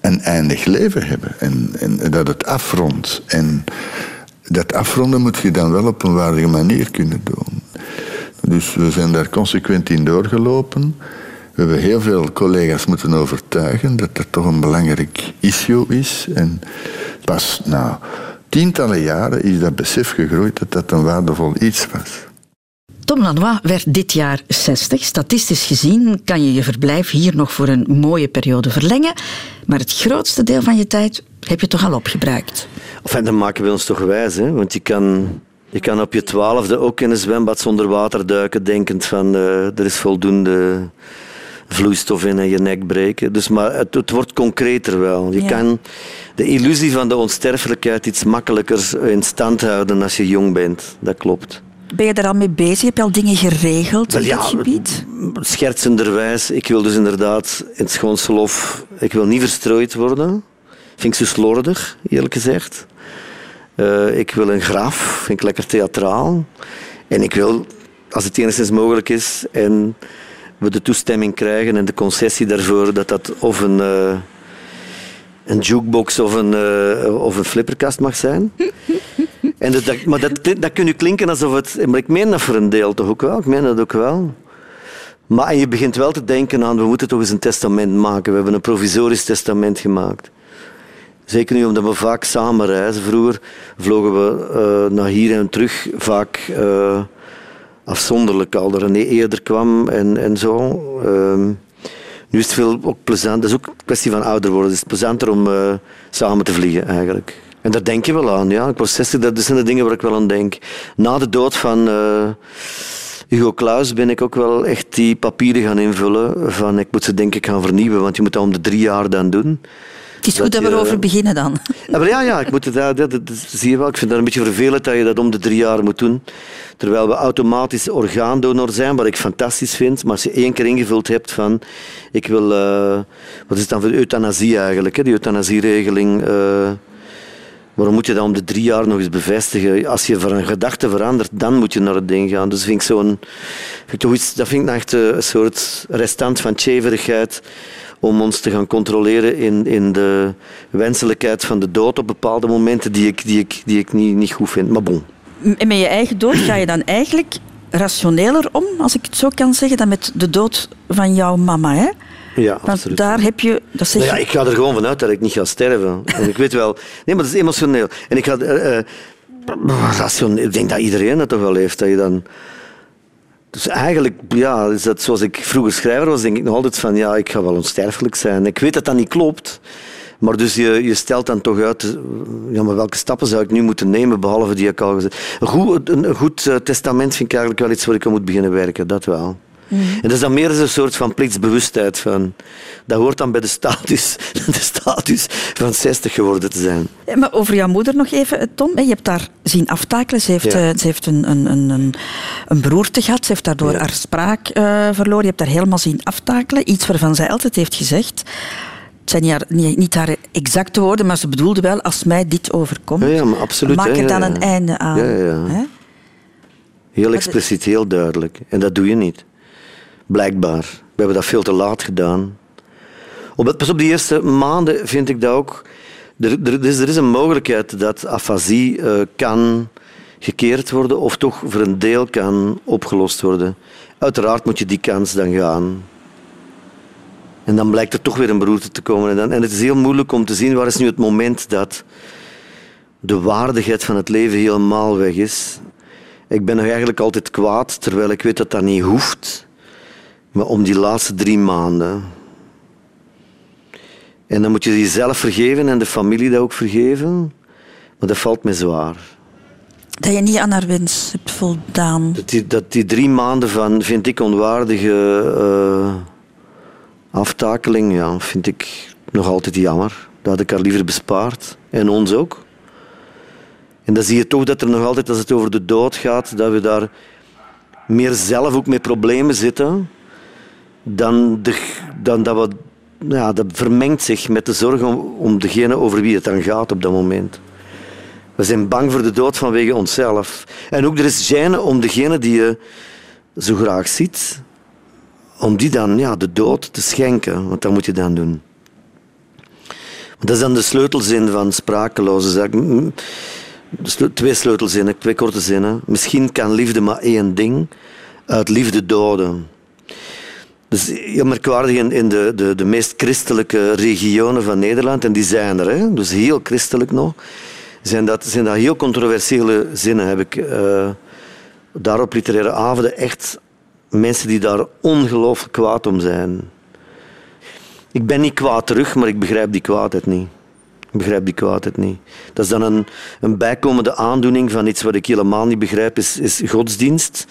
S8: een eindig leven hebben en, en dat het afrondt. En dat afronden moet je dan wel op een waardige manier kunnen doen. Dus we zijn daar consequent in doorgelopen. We hebben heel veel collega's moeten overtuigen dat dat toch een belangrijk issue is. En pas na tientallen jaren is dat besef gegroeid dat dat een waardevol iets was.
S1: Tom Lanois werd dit jaar 60. Statistisch gezien kan je je verblijf hier nog voor een mooie periode verlengen. Maar het grootste deel van je tijd heb je toch al opgebruikt.
S9: Enfin, dan maken we ons toch wijs. Hè? Want je kan, je kan op je twaalfde ook in een zwembad zonder water duiken, denkend van uh, er is voldoende vloeistof in en je nek breken. Dus, maar het, het wordt concreter wel. Je kan de illusie van de onsterfelijkheid iets makkelijker in stand houden als je jong bent. Dat klopt.
S1: Ben je daar al mee bezig? Heb je al dingen geregeld in ja, dat gebied?
S9: Schertsenderwijs. Ik wil dus inderdaad in het schoonselhof... Ik wil niet verstrooid worden. Vind ik zo slordig, eerlijk gezegd. Uh, ik wil een graf. Vind ik lekker theatraal. En ik wil, als het enigszins mogelijk is... En we de toestemming krijgen en de concessie daarvoor... Dat dat of een... Uh, een jukebox of een, uh, of een flipperkast mag zijn. En dat, maar dat, dat kun je klinken alsof het... Maar ik meen dat voor een deel toch ook wel. Ik meen dat ook wel. Maar je begint wel te denken aan, we moeten toch eens een testament maken. We hebben een provisorisch testament gemaakt. Zeker nu omdat we vaak samen reizen. Vroeger vlogen we uh, naar hier en terug vaak uh, afzonderlijk. Al er René eerder kwam en, en zo. Uh, nu is het veel ook plezant. Dat is ook een kwestie van ouder worden. Het is plezanter om uh, samen te vliegen eigenlijk. En daar denk je wel aan. Ja. Ik was 60, dat zijn de dingen waar ik wel aan denk. Na de dood van uh, Hugo Claus ben ik ook wel echt die papieren gaan invullen. Van ik moet ze denk ik gaan vernieuwen, want je moet dat om de drie jaar dan doen.
S1: Het is goed dat, we erover beginnen dan.
S9: Ja, ja, ja ik, moet het, dat, dat, zie je wel. ik vind dat een beetje vervelend dat je dat om de drie jaar moet doen. Terwijl we automatisch orgaandonor zijn, wat ik fantastisch vind. Maar als je één keer ingevuld hebt van... Ik wil... Uh, wat is het dan voor euthanasie eigenlijk? Hè? Die euthanasieregeling... Uh, Waarom moet je dat om de drie jaar nog eens bevestigen? Als je van een gedachte verandert, dan moet je naar het ding gaan. Dus vind ik zo'n, dat vind ik echt eh, een soort restant van tjeverigheid om ons te gaan controleren in, in de wenselijkheid van de dood op bepaalde momenten die ik, die ik, die ik niet, niet goed vind. Maar bon.
S1: En met je eigen dood ga je dan eigenlijk rationeler om, als ik het zo kan zeggen, dan met de dood van jouw mama, hè?
S9: Ja,
S1: Want daar heb je... Dat zeg
S9: nou ja, ik ga er gewoon vanuit dat ik niet ga sterven. (laughs) En ik weet wel... Nee, maar dat is emotioneel. En ik ga... Uh, rationeel, ik denk dat iedereen dat toch wel heeft. Dat je dan... Dus eigenlijk, ja, is dat zoals ik vroeger schrijver was, denk ik nog altijd van, ja, ik ga wel onsterfelijk zijn. Ik weet dat dat niet klopt. Maar dus je, je stelt dan toch uit, ja, maar welke stappen zou ik nu moeten nemen, behalve die ik al gezegd Een goed, een, goed testament vind ik eigenlijk wel iets waar ik aan moet beginnen werken, dat wel. Mm. En dat is dan meer een soort van plichtsbewustheid. Van, dat hoort dan bij de status, (laughs) de status van 60 geworden te zijn.
S1: Ja, maar over jouw moeder nog even, Tom. Je hebt daar zien aftakelen. Ze heeft, ja. Eh, ze heeft een, een, een, een beroerte gehad. Ze heeft daardoor ja. haar spraak uh, verloren. Je hebt daar helemaal zien aftakelen. Iets waarvan zij altijd heeft gezegd. Het zijn niet haar, niet, haar, exacte woorden, maar ze bedoelde wel, als mij dit overkomt,
S9: ja, maar absoluut,
S1: maak er dan
S9: ja,
S1: een einde aan.
S9: Heel expliciet, heel duidelijk. En dat doe je niet. Blijkbaar. We hebben dat veel te laat gedaan. Pas op de eerste maanden vind ik dat ook. Er, er, is, er is een mogelijkheid dat afasie uh, kan gekeerd worden of toch voor een deel kan opgelost worden. Uiteraard moet je die kans dan gaan. En dan blijkt er toch weer een beroerte te komen. En, dan, en het is heel moeilijk om te zien waar is nu het moment dat de waardigheid van het leven helemaal weg is. Ik ben nog eigenlijk altijd kwaad, terwijl ik weet dat dat niet hoeft. Maar om die laatste drie maanden. En dan moet je jezelf vergeven en de familie dat ook vergeven. Maar dat valt me zwaar.
S1: Dat je niet aan haar wens hebt voldaan.
S9: Dat die, dat die drie maanden van, vind ik, onwaardige uh, aftakeling, ja, vind ik nog altijd jammer. Dat had ik haar liever bespaard. En ons ook. En dan zie je toch dat er nog altijd, als het over de dood gaat, dat we daar meer zelf ook met problemen zitten. Dan, dan dat we... Ja, dat vermengt zich met de zorg om, om degene over wie het dan gaat op dat moment. We zijn bang voor de dood vanwege onszelf. En ook er is gêne om degene die je zo graag ziet, om die dan ja, de dood te schenken. Want dat moet je dan doen. Dat is dan de sleutelzin van sprakeloze zaken. Twee sleutelzinnen, twee korte zinnen. Misschien kan liefde maar één ding. Uit liefde doden. Dus heel merkwaardig in, in de, de, de meest christelijke regionen van Nederland, en die zijn er, hè, dus heel christelijk nog, zijn dat, zijn dat heel controversiële zinnen. Heb ik uh, daar op literaire avonden echt mensen die daar ongelooflijk kwaad om zijn. Ik ben niet kwaad terug, maar ik begrijp die kwaadheid niet. Ik begrijp die kwaadheid niet. Dat is dan een, een bijkomende aandoening van iets wat ik helemaal niet begrijp, is, is godsdienst.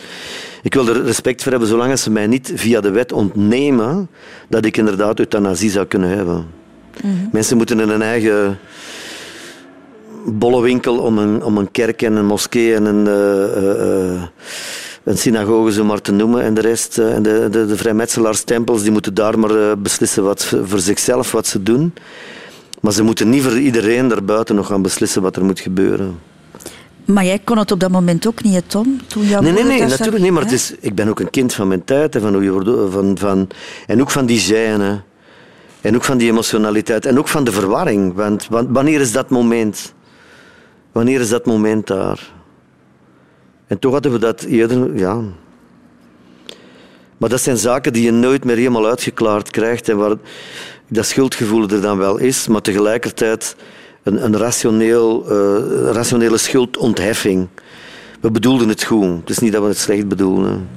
S9: Ik wil er respect voor hebben, zolang ze mij niet via de wet ontnemen dat ik inderdaad euthanasie zou kunnen hebben. Mhm. Mensen moeten in een eigen bollewinkel om een, om een kerk en een moskee en een, uh, uh, een synagoge zo maar te noemen. En de rest, en de, de, de vrijmetselaarsstempels, die moeten daar maar beslissen wat, voor zichzelf wat ze doen. Maar ze moeten niet voor iedereen daarbuiten nog gaan beslissen wat er moet gebeuren.
S1: Maar jij kon het op dat moment ook niet, Tom? Toen jouw
S9: nee, nee, nee, natuurlijk niet. Maar het is, ik ben ook een kind van mijn tijd. Van hoe je, van, van, en ook van die gêne. En ook van die emotionaliteit. En ook van de verwarring. Want, want wanneer is dat moment? Wanneer is dat moment daar? En toch hadden we dat eerder, ja. Maar dat zijn zaken die je nooit meer helemaal uitgeklaard krijgt en waar dat schuldgevoel er dan wel is, maar tegelijkertijd een, een rationeel, uh, rationele schuldontheffing. We bedoelden het goed. Het is niet dat we het slecht bedoelen.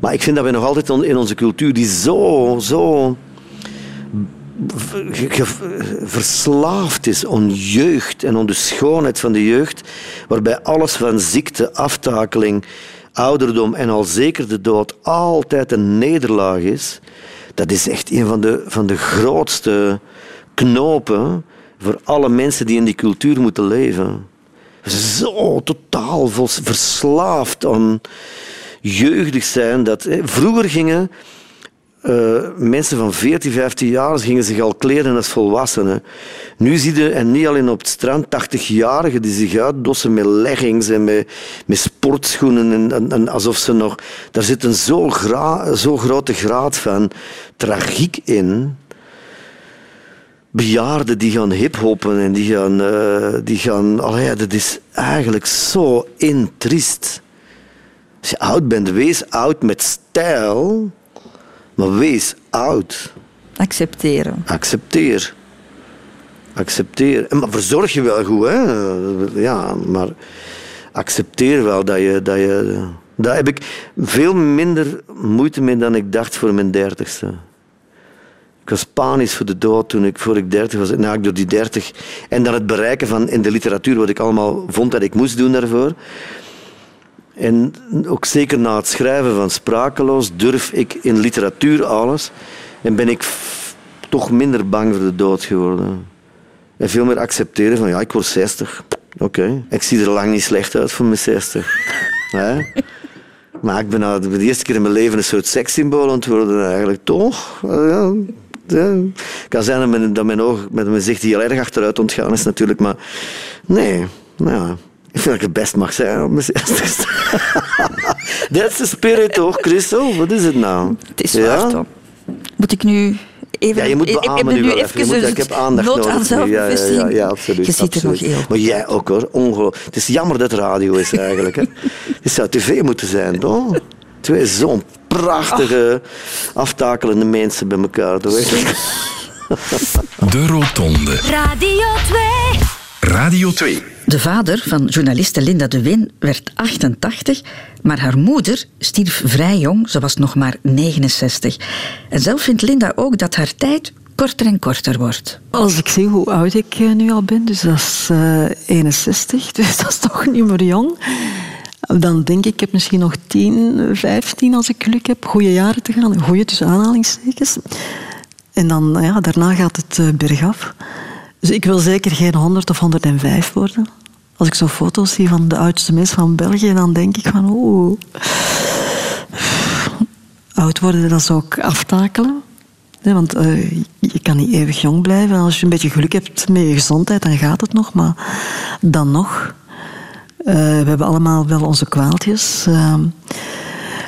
S9: Maar ik vind dat we nog altijd in onze cultuur, die zo, zo verslaafd is aan jeugd en aan de schoonheid van de jeugd, waarbij alles van ziekte, aftakeling, ouderdom en al zeker de dood altijd een nederlaag is, dat is echt een van de, van de grootste knopen voor alle mensen die in die cultuur moeten leven. Zo totaal verslaafd aan jeugdig zijn. Dat, vroeger gingen uh, mensen van 14, 15 jaar gingen zich al kleden als volwassenen. Nu zie je, en niet alleen op het strand, 80-jarigen die zich uitdossen met leggings en met, met sportschoenen. En, en, alsof ze nog... Daar zit een zo, gra, zo grote graad van tragiek in. Bejaarden die gaan hiphoppen en die gaan... Uh, die gaan ja, dat is eigenlijk zo intriest. Als je oud bent, wees oud met stijl maar wees oud.
S1: Accepteren.
S9: Accepteer. Accepteer. Maar verzorg je wel goed, hè? Ja, maar accepteer wel dat je. Dat je daar heb ik veel minder moeite mee dan ik dacht voor mijn dertigste. Was panisch voor de dood toen ik, voor ik dertig was. Nou, ik door die dertig. En dan het bereiken van in de literatuur wat ik allemaal vond dat ik moest doen daarvoor. En ook zeker na het schrijven van Sprakeloos durf ik in literatuur alles en ben ik toch minder bang voor de dood geworden. En veel meer accepteren van ja, ik word 60. Oké, ik zie er lang niet slecht uit voor mijn 60. (laughs) Maar ik ben nou de eerste keer in mijn leven een soort sekssymbool ontworden eigenlijk, toch? Ja. Het kan zijn dat mijn, dat mijn oog met mijn zicht heel erg achteruit ontgaan is natuurlijk, maar nee. Nou ja, ik vind dat ik het best mag zijn op mijn zestigste. De spirit toch, Christel? Wat is het nou?
S1: Het is ja? waar, Moet ik nu even...
S9: Ja, je moet beamen nu, nu even moet, Ik heb aandacht nood
S1: nodig. aan zelfbevestiging.
S9: Ja, ja, ja, absoluut.
S1: Je ziet er nog heel.
S9: Maar jij ook hoor, ongelooflijk. Het is jammer dat het radio is eigenlijk. Hè. Het zou tv moeten zijn, toch? Twee zo'n prachtige, aftakelende mensen bij elkaar. (laughs)
S2: De Rotonde.
S5: Radio 2.
S2: Radio 2.
S1: De vader van journaliste Linda de Win werd 88, maar haar moeder stierf vrij jong, ze was nog maar 69. En zelf vindt Linda ook dat haar tijd korter en korter wordt.
S10: Als ik zie hoe oud ik eh, nu al ben, dus dat is eh, 61, (laughs) dus dat is toch niet meer jong. Dan denk ik, ik heb misschien nog 10, 15 als ik geluk heb, goede jaren te gaan. Goede tussen aanhalingstekens. En dan, ja, daarna gaat het eh, bergaf. Dus ik wil zeker geen 100 of 105 worden. Als ik zo foto's zie van de oudste mensen van België, dan denk ik van, oeh. Oud worden, dat is ook aftakelen. Nee, want eh, je kan niet eeuwig jong blijven. Als je een beetje geluk hebt met je gezondheid, dan gaat het nog. Maar dan nog. Eh, we hebben allemaal wel onze kwaaltjes. Eh,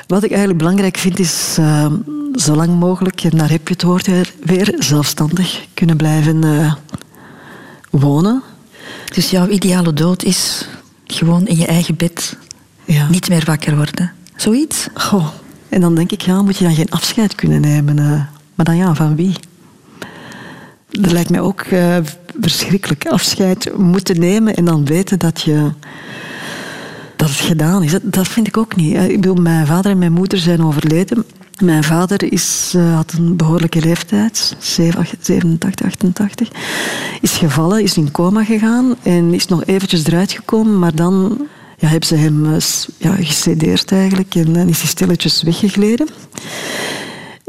S10: wat ik eigenlijk belangrijk vind, is eh, zo lang mogelijk, en daar heb je het woord weer, weer zelfstandig kunnen blijven eh, wonen.
S1: Dus jouw ideale dood is gewoon in je eigen bed,
S10: Ja.
S1: niet meer wakker worden. Zoiets?
S10: Goh. En dan denk ik, ja, moet je dan geen afscheid kunnen nemen? eh, maar dan ja, van wie? Dat lijkt mij ook eh, verschrikkelijk. Afscheid moeten nemen en dan weten dat je dat het gedaan is. Dat, vind ik ook niet. Eh, Ik bedoel, mijn vader en mijn moeder zijn overleden. Mijn vader is, eh, had een behoorlijke leeftijd, 87, 88. Is gevallen, is in coma gegaan en is nog eventjes eruit gekomen, maar dan ja, hebben ze hem ja, gecedeerd eigenlijk en dan is hij stilletjes weggegleden.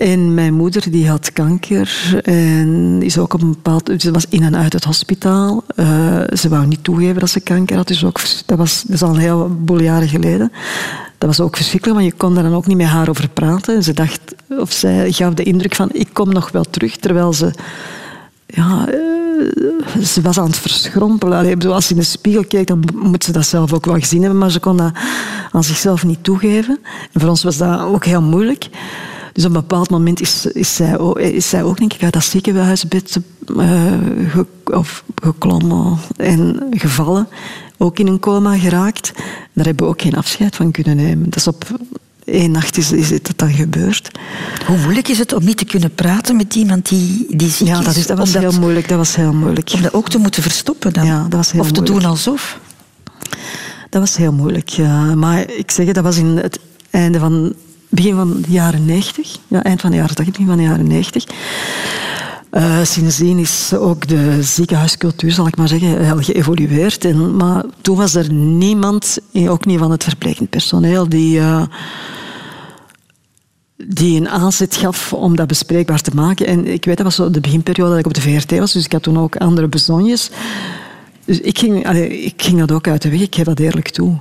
S10: En mijn moeder die had kanker en is ook op een bepaald... Ze was in en uit het hospitaal. Eh, ze wou niet toegeven dat ze kanker had. Dus ook, dat, was, dat is al een heleboel jaren geleden. Dat was ook verschrikkelijk, want je kon daar dan ook niet met haar over praten. En ze dacht, of zij gaf de indruk van, ik kom nog wel terug. Terwijl ze... Ja, eh, ze was aan het verschrompelen. Allee, als ze in de spiegel keek, dan moet ze dat zelf ook wel gezien hebben. Maar ze kon dat aan zichzelf niet toegeven. En voor ons was dat ook heel moeilijk. Dus op een bepaald moment is, is, zij, ook, is zij ook, denk ik, uit dat ziekenhuisbed ge, of geklommen en gevallen. Ook in een coma geraakt. Daar hebben we ook geen afscheid van kunnen nemen. Dus op één nacht is, is het dan gebeurd.
S1: Hoe moeilijk is het om niet te kunnen praten met iemand die, die ziek
S10: Ja, dat, is, dat was heel moeilijk. Dat was heel moeilijk.
S1: Om dat ook te moeten verstoppen dan?
S10: Ja, dat was heel
S1: of te
S10: moeilijk.
S1: doen alsof?
S10: Dat was heel moeilijk. Ja. Maar ik zeg het, dat was in het einde van begin van de jaren 90. Ja, eind van de jaren 80, begin van de jaren 90. Eh, sindsdien is ook de ziekenhuiscultuur, zal ik maar zeggen, heel geëvolueerd. En, maar toen was er niemand, eh, ook niet van het verplegend personeel, die, eh, die een aanzet gaf om dat bespreekbaar te maken. En ik weet, dat was de beginperiode dat ik op de VRT was, dus ik had toen ook andere bezonjes. Dus ik ging, ik ging dat ook uit de weg, ik geef dat eerlijk toe.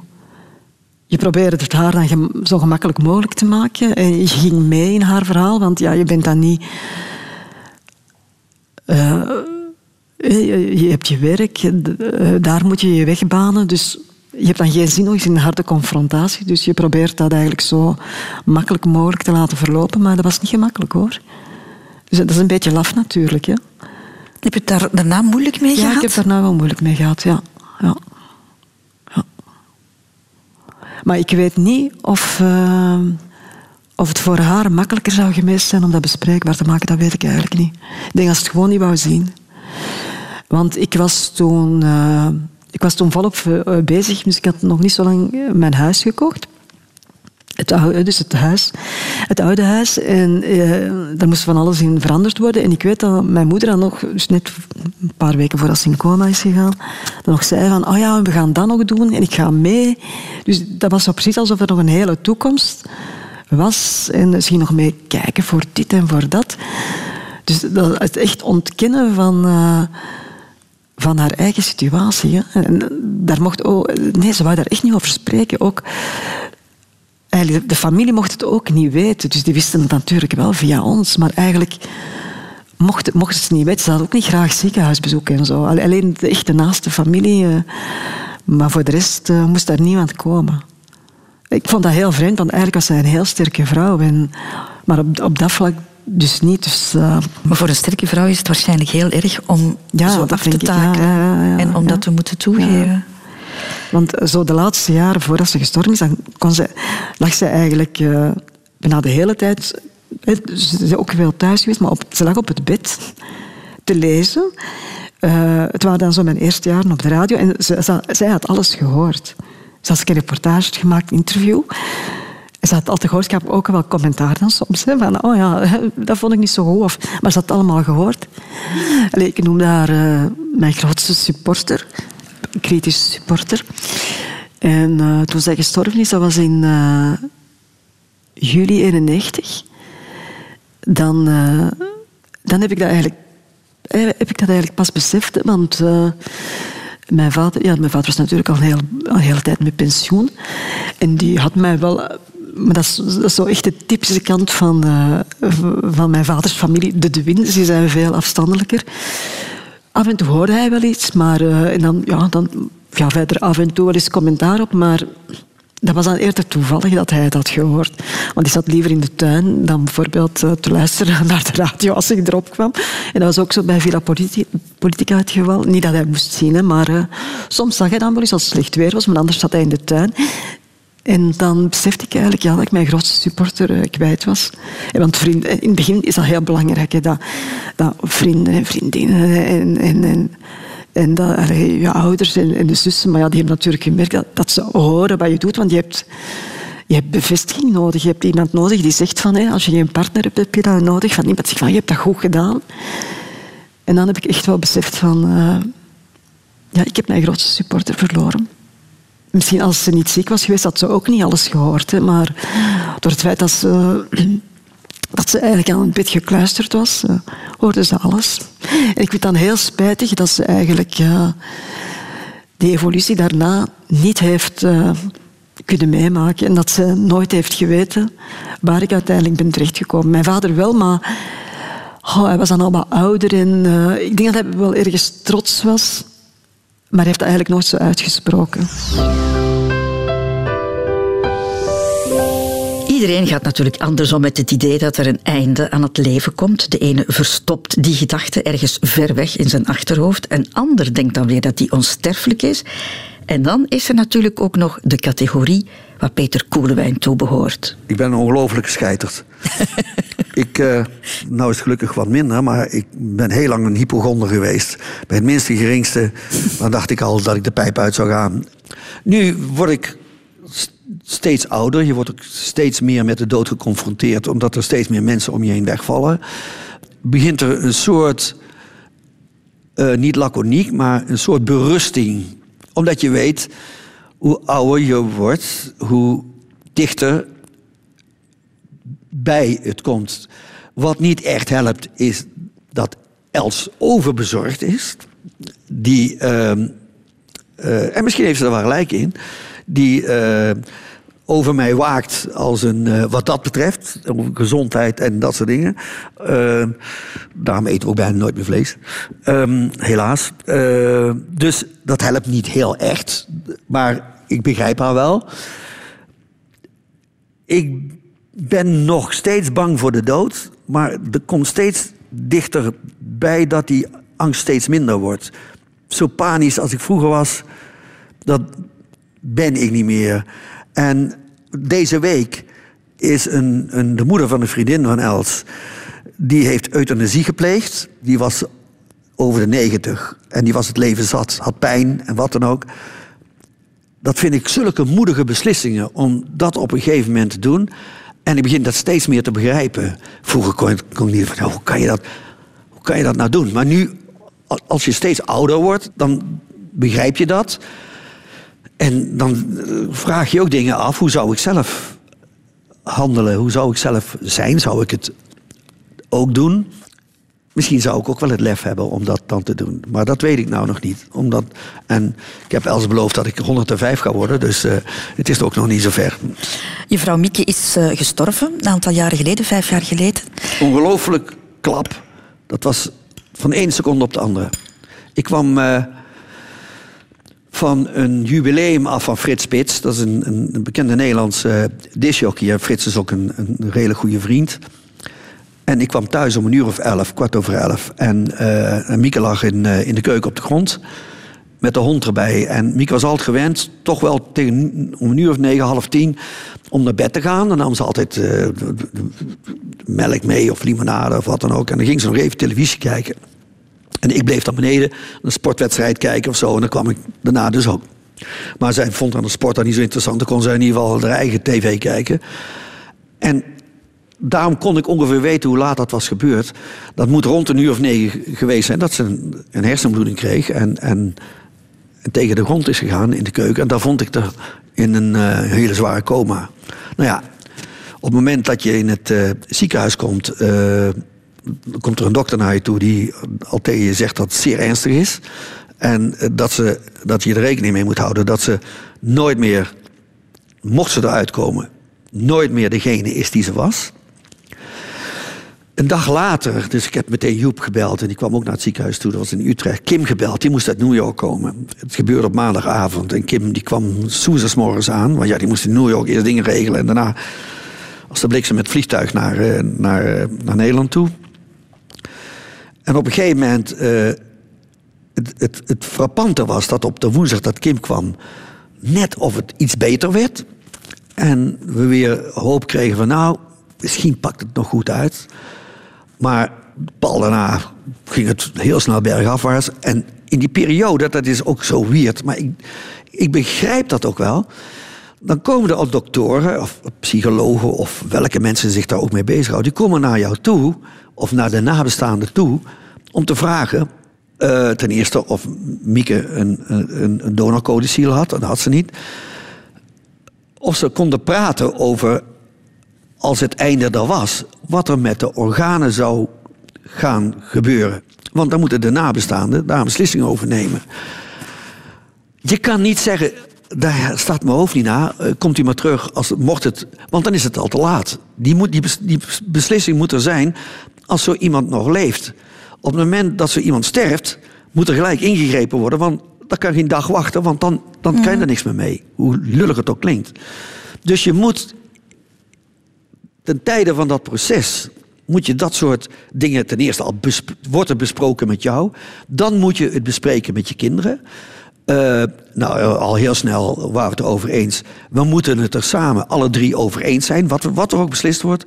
S10: Je probeerde het haar dan zo gemakkelijk mogelijk te maken. En je ging mee in haar verhaal, want ja, je bent dan niet... eh, je, je hebt je werk, eh, daar moet je je weg banen. Dus je hebt dan geen zin nog eens in een harde confrontatie. Dus je probeert dat eigenlijk zo makkelijk mogelijk te laten verlopen. Maar dat was niet gemakkelijk, hoor. Dus dat is een beetje laf natuurlijk, hè.
S1: Heb je het daar daarna moeilijk mee
S10: Ja,
S1: gehad?
S10: ik heb daar nou wel moeilijk mee gehad, ja. ja. ja. Maar ik weet niet of, eh, of het voor haar makkelijker zou geweest zijn om dat bespreekbaar te maken. Dat weet ik eigenlijk niet. Ik denk dat ze het gewoon niet wou zien. Want ik was toen, eh, ik was toen volop eh, bezig, dus ik had nog niet zo lang eh, mijn huis gekocht. Het oude, dus het huis, het oude huis. En eh, daar moest van alles in veranderd worden. En ik weet dat mijn moeder dan nog, dus net een paar weken voordat ze in coma is gegaan, nog zei van, oh ja, we gaan dat nog doen en ik ga mee. Dus dat was zo precies alsof er nog een hele toekomst was. En ging nog mee kijken voor dit en voor dat. Dus dat, het echt ontkennen van... eh, van haar eigen situatie. En daar mocht nee, ze wou daar echt niet over spreken. Ook, de familie mocht het ook niet weten. Dus die wisten het natuurlijk wel via ons. Maar eigenlijk mocht, mochten ze het niet weten. Ze hadden ook niet graag ziekenhuisbezoek en zo. Alle- Alleen de echte naaste familie. eh, maar voor de rest eh, moest daar niemand komen. Ik vond dat heel vreemd, want eigenlijk was zij een heel sterke vrouw. En, maar op, op dat vlak dus niet. Dus, eh,
S1: Maar voor een sterke vrouw is het waarschijnlijk heel erg om
S10: Ja,
S1: zo af te
S10: ik, ja,
S1: taken
S10: ja, ja,
S1: en om dat te moeten toegeven.
S10: Want zo de laatste jaren voordat ze gestorven is, dan kon ze, lag ze eigenlijk uh, bijna de hele tijd... Ze is ook veel thuis geweest, maar op, ze lag op het bed te lezen. Uh, het waren dan zo mijn eerste jaren op de radio en zij had alles gehoord. Ze had een reportage gemaakt, interview. Ze had altijd gehoord, ik heb ook wel commentaar soms. Van, oh ja, (laughs) dat vond ik niet zo goed. Of, maar ze had het allemaal gehoord. Ik noem haar uh, mijn grootste supporter. Kritische supporter. En uh, toen zij gestorven is, dat was in uh, juli 91. Dan, dan heb ik dat eigenlijk heb ik dat eigenlijk pas beseft. Want mijn vader, ja, mijn vader was natuurlijk al heel, al een hele tijd met pensioen. En die had mij wel maar dat is, zo echt de typische kant van, van mijn vaders familie. De De Win, ze zijn veel afstandelijker. Af en toe hoorde hij wel iets, maar uh, en dan, ja, dan ja, verder af en toe wel eens commentaar op. Maar dat was dan eerder toevallig dat hij had gehoord. Want hij zat liever in de tuin dan bijvoorbeeld uh, te luisteren (laughs) naar de radio als ik erop kwam. En dat was ook zo bij Villa Politica het geval. Niet dat hij moest zien, maar uh, soms zag hij dan wel eens als het slecht weer was, maar anders zat hij in de tuin. En dan besefte ik eigenlijk ja, dat ik mijn grootste supporter uh, kwijt was. En want vrienden, in het begin is dat heel belangrijk, hè, dat, dat vrienden en vriendinnen en, en, en, dat, je ouders en, de zussen, maar ja, die hebben natuurlijk gemerkt dat, dat ze horen wat je doet, want je hebt, je hebt bevestiging nodig. Je hebt iemand nodig die zegt van, hè, als je geen partner hebt, heb je dat nodig. Van iemand zegt van, je hebt dat goed gedaan. En dan heb ik echt wel beseft van, ja, ik heb mijn grootste supporter verloren. Misschien als ze niet ziek was geweest, had ze ook niet alles gehoord. Hè, maar door het feit dat ze, (clears throat) dat ze eigenlijk aan het bed gekluisterd was, uh, hoorde ze alles. En ik vind dan heel spijtig dat ze eigenlijk uh, die evolutie daarna niet heeft uh, kunnen meemaken. En dat ze nooit heeft geweten waar ik uiteindelijk ben terechtgekomen. Mijn vader wel, maar oh, hij was dan al wat ouder. En ik denk dat hij wel ergens trots was maar heeft dat eigenlijk nooit zo uitgesproken.
S1: Iedereen gaat natuurlijk anders om met het idee dat er een einde aan het leven komt. De ene verstopt die gedachte ergens ver weg in zijn achterhoofd. En ander denkt dan weer dat hij onsterfelijk is. En dan is er natuurlijk ook nog de categorie waar Peter Koelewijn toe behoort.
S11: Ik ben een ongelooflijke scheiterd. (laughs) ik, uh, nou is het gelukkig wat minder, maar ik ben heel lang een hypochonder geweest. Bij het minste geringste, dan dacht ik al dat ik de pijp uit zou gaan. Nu word ik steeds ouder. Je wordt ook steeds meer met de dood geconfronteerd, omdat er steeds meer mensen om je heen wegvallen. Begint er een soort, uh, niet laconiek, maar een soort berusting. Omdat je weet, hoe ouder je wordt, hoe dichter bij het komt. Wat niet echt helpt, is dat Els overbezorgd is. Die, uh, uh, en misschien heeft ze er wel gelijk in. Die uh, over mij waakt als een, uh, wat dat betreft. Gezondheid en dat soort dingen. daarom eten we ook bijna nooit meer vlees. Um, helaas. dus dat helpt niet heel echt. Maar ik begrijp haar wel. Ik ben nog steeds bang voor de dood, maar er komt steeds dichterbij dat die angst steeds minder wordt. Zo panisch als ik vroeger was, dat ben ik niet meer. En deze week is een, een, de moeder van een vriendin van Els, die heeft euthanasie gepleegd. Die was over de negentig en die was het leven zat, had pijn en wat dan ook. Dat vind ik zulke moedige beslissingen om dat op een gegeven moment te doen. En ik begin dat steeds meer te begrijpen. Vroeger kon, ik niet van, hoe kan, je dat, hoe kan je dat nou doen? Maar nu, als je steeds ouder wordt, dan begrijp je dat. En dan eh, vraag je ook dingen af. Hoe zou ik zelf handelen? Hoe zou ik zelf zijn? Zou ik het ook doen? Misschien zou ik ook wel het lef hebben om dat dan te doen. Maar dat weet ik nou nog niet. Omdat, en ik heb Els beloofd dat ik 105 ga worden. Dus uh, het is ook nog niet zo ver.
S1: Je vrouw Mieke is uh, gestorven een aantal jaren geleden, vijf jaar geleden.
S11: Ongelooflijk klap. Dat was van één seconde op de andere. Ik kwam uh, van een jubileum af van Frits Spits. Dat is een, een, bekende Nederlandse disjockey. Frits is ook een, een hele goede vriend. En ik kwam thuis om een uur of elf, kwart over elf. En uh, Mieke lag in, uh, in de keuken op de grond. met de hond erbij. En Mieke was altijd gewend, toch wel tegen om een uur of negen, half tien, om naar bed te gaan. Dan nam ze altijd eh, melk mee of limonade of wat dan ook. En dan ging ze nog even televisie kijken. En ik bleef dan beneden een sportwedstrijd kijken of zo. En dan kwam ik daarna dus ook. Maar zij vond aan de sport dan niet zo interessant. Dan kon zij in ieder geval haar eigen tv kijken. En daarom kon ik ongeveer weten hoe laat dat was gebeurd. Dat moet rond een uur of negen geweest zijn dat ze een, een hersenbloeding kreeg. En, en, en tegen de grond is gegaan in de keuken. En daar vond ik haar in een eh, hele zware coma. Nou ja, op het moment dat je in het eh, ziekenhuis komt... eh, komt er een dokter naar je toe die al tegen je zegt dat het zeer ernstig is. En dat, ze, dat je er rekening mee moet houden dat ze nooit meer, mocht ze eruit komen, nooit meer degene is die ze was. Een dag later, dus ik heb meteen Joep gebeld en die kwam ook naar het ziekenhuis toe, dat was in Utrecht. Kim gebeld, die moest uit New York komen. Het gebeurde op maandagavond en Kim die kwam morgens aan, want ja, die moest in New York eerst dingen regelen en daarna als de bliksem met vliegtuig naar, eh, naar, eh, naar Nederland toe. En op een gegeven moment, eh, het, het, het frappante was dat op de woensdag dat Kim kwam, net of het iets beter werd. En we weer hoop kregen van nou, misschien pakt het nog goed uit. Maar pal daarna ging het heel snel bergafwaarts. En in die periode, dat is ook zo weird, maar ik, ik begrijp dat ook wel. Dan komen er al doktoren of psychologen of welke mensen zich daar ook mee bezighouden. Die komen naar jou toe of naar de nabestaanden toe om te vragen. eh, ten eerste of Mieke een, een, een had, dat had ze niet. Of ze konden praten over, als het einde er was, wat er met de organen zou gaan gebeuren. Want dan moeten de nabestaanden daar een beslissing over nemen. Je kan niet zeggen, daar staat mijn hoofd niet na, eh, komt u maar terug, als, mocht het, want dan is het al te laat. Die, moet, die, bes- die beslissing moet er zijn als zo iemand nog leeft. Op het moment dat zo iemand sterft, moet er gelijk ingegrepen worden, want dat kan geen dag wachten, want dan, dan kan je er niks meer mee. Hoe lullig het ook klinkt. Dus je moet ten tijde van dat proces moet je dat soort dingen ten eerste al wordt het besproken met jou. Dan moet je het bespreken met je kinderen. Eh, nou, eh, al heel snel waren we het over eens. We moeten het er samen alle drie over eens zijn, wat, wat er ook beslist wordt.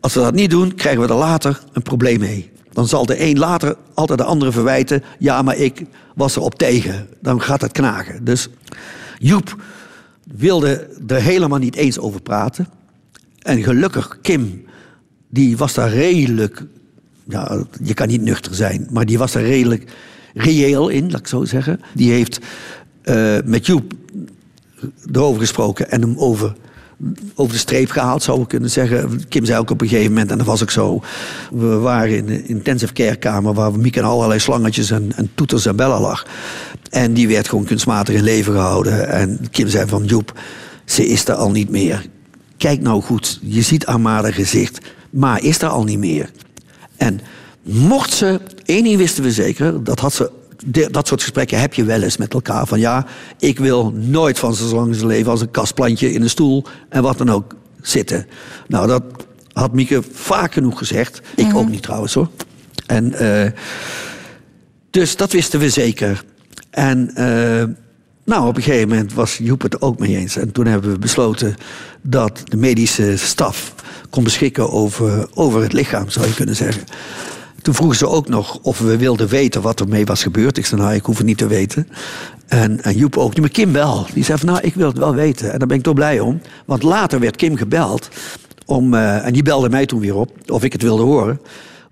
S11: Als we dat niet doen, krijgen we er later een probleem mee. Dan zal de een later altijd de andere verwijten. Ja, maar ik was erop tegen. Dan gaat het knagen. Dus Joep wilde er helemaal niet eens over praten. En gelukkig, Kim, die was daar redelijk... Ja, je kan niet nuchter zijn, maar die was daar redelijk reëel in, laat ik zo zeggen. Die heeft eh, met Joep erover gesproken en hem over, over de streep gehaald, zou ik kunnen zeggen. Kim zei ook op een gegeven moment, en dat was ook zo... We waren in een intensive care kamer waar Mieke en allerlei slangetjes en, en toeters en bellen lag. En die werd gewoon kunstmatig in leven gehouden. En Kim zei van, Joep, ze is er al niet meer. Kijk nou goed, je ziet aan haar gezicht, maar is er al niet meer. En mocht ze, één ding wisten we zeker, dat had ze. dat soort gesprekken heb je wel eens met elkaar. Van ja, ik wil nooit van zo lang zijn leven als een kastplantje in een stoel en wat dan ook zitten. Nou, dat had Mieke vaak genoeg gezegd. Ik ook niet trouwens hoor. En eh, dus dat wisten we zeker. En eh, nou, op een gegeven moment was Joep het ook mee eens. En toen hebben we besloten dat de medische staf kon beschikken over, over het lichaam, zou je kunnen zeggen. Toen vroegen ze ook nog of we wilden weten wat er mee was gebeurd. Ik zei, nou, ik hoef het niet te weten. En, en Joep ook niet, maar Kim wel. Die zei van, nou, ik wil het wel weten. En daar ben ik toch blij om. Want later werd Kim gebeld. Om, eh, en die belde mij toen weer op, of ik het wilde horen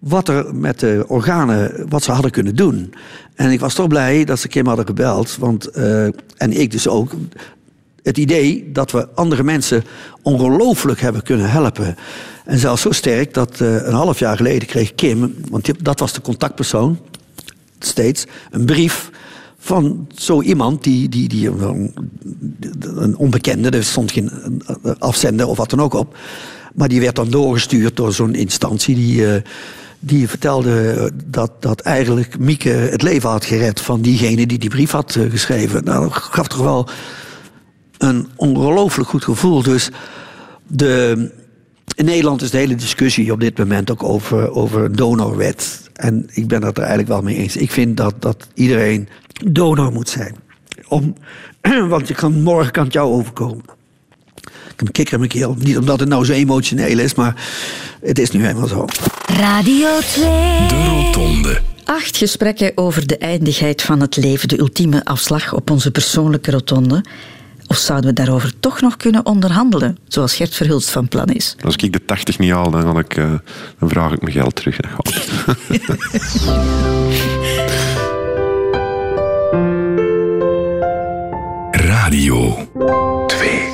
S11: wat er met de organen, wat ze hadden kunnen doen. En ik was toch blij dat ze Kim hadden gebeld. Want, eh, en ik dus ook. Het idee dat we andere mensen ongelooflijk hebben kunnen helpen. En zelfs zo sterk dat eh, een half jaar geleden kreeg Kim... want dat was de contactpersoon steeds... een brief van zo iemand, die, die, die, een, onbekende... er stond geen afzender of wat dan ook op... maar die werd dan doorgestuurd door zo'n instantie... die, eh, die vertelde dat, dat eigenlijk Mieke het leven had gered... van diegene die die brief had eh, geschreven. Nou, dat gaf toch wel een ongelooflijk goed gevoel. Dus de, in Nederland is de hele discussie op dit moment ook over, over donorwet. En ik ben het er eigenlijk wel mee eens. Ik vind dat, dat iedereen donor moet zijn. Om, (clears throat) want je kan, morgen kan het jou overkomen een kikker in mijn keel. Niet omdat het nou zo emotioneel is, maar het is nu helemaal zo.
S5: Radio 2.
S2: De Rotonde.
S1: Acht gesprekken over de eindigheid van het leven, de ultieme afslag op onze persoonlijke rotonde. Of zouden we daarover toch nog kunnen onderhandelen, zoals Gert Verhulst van plan is?
S12: Als ik de 80 niet haal, dan, ik, eh, dan vraag ik mijn geld terug. (laughs) Radio 2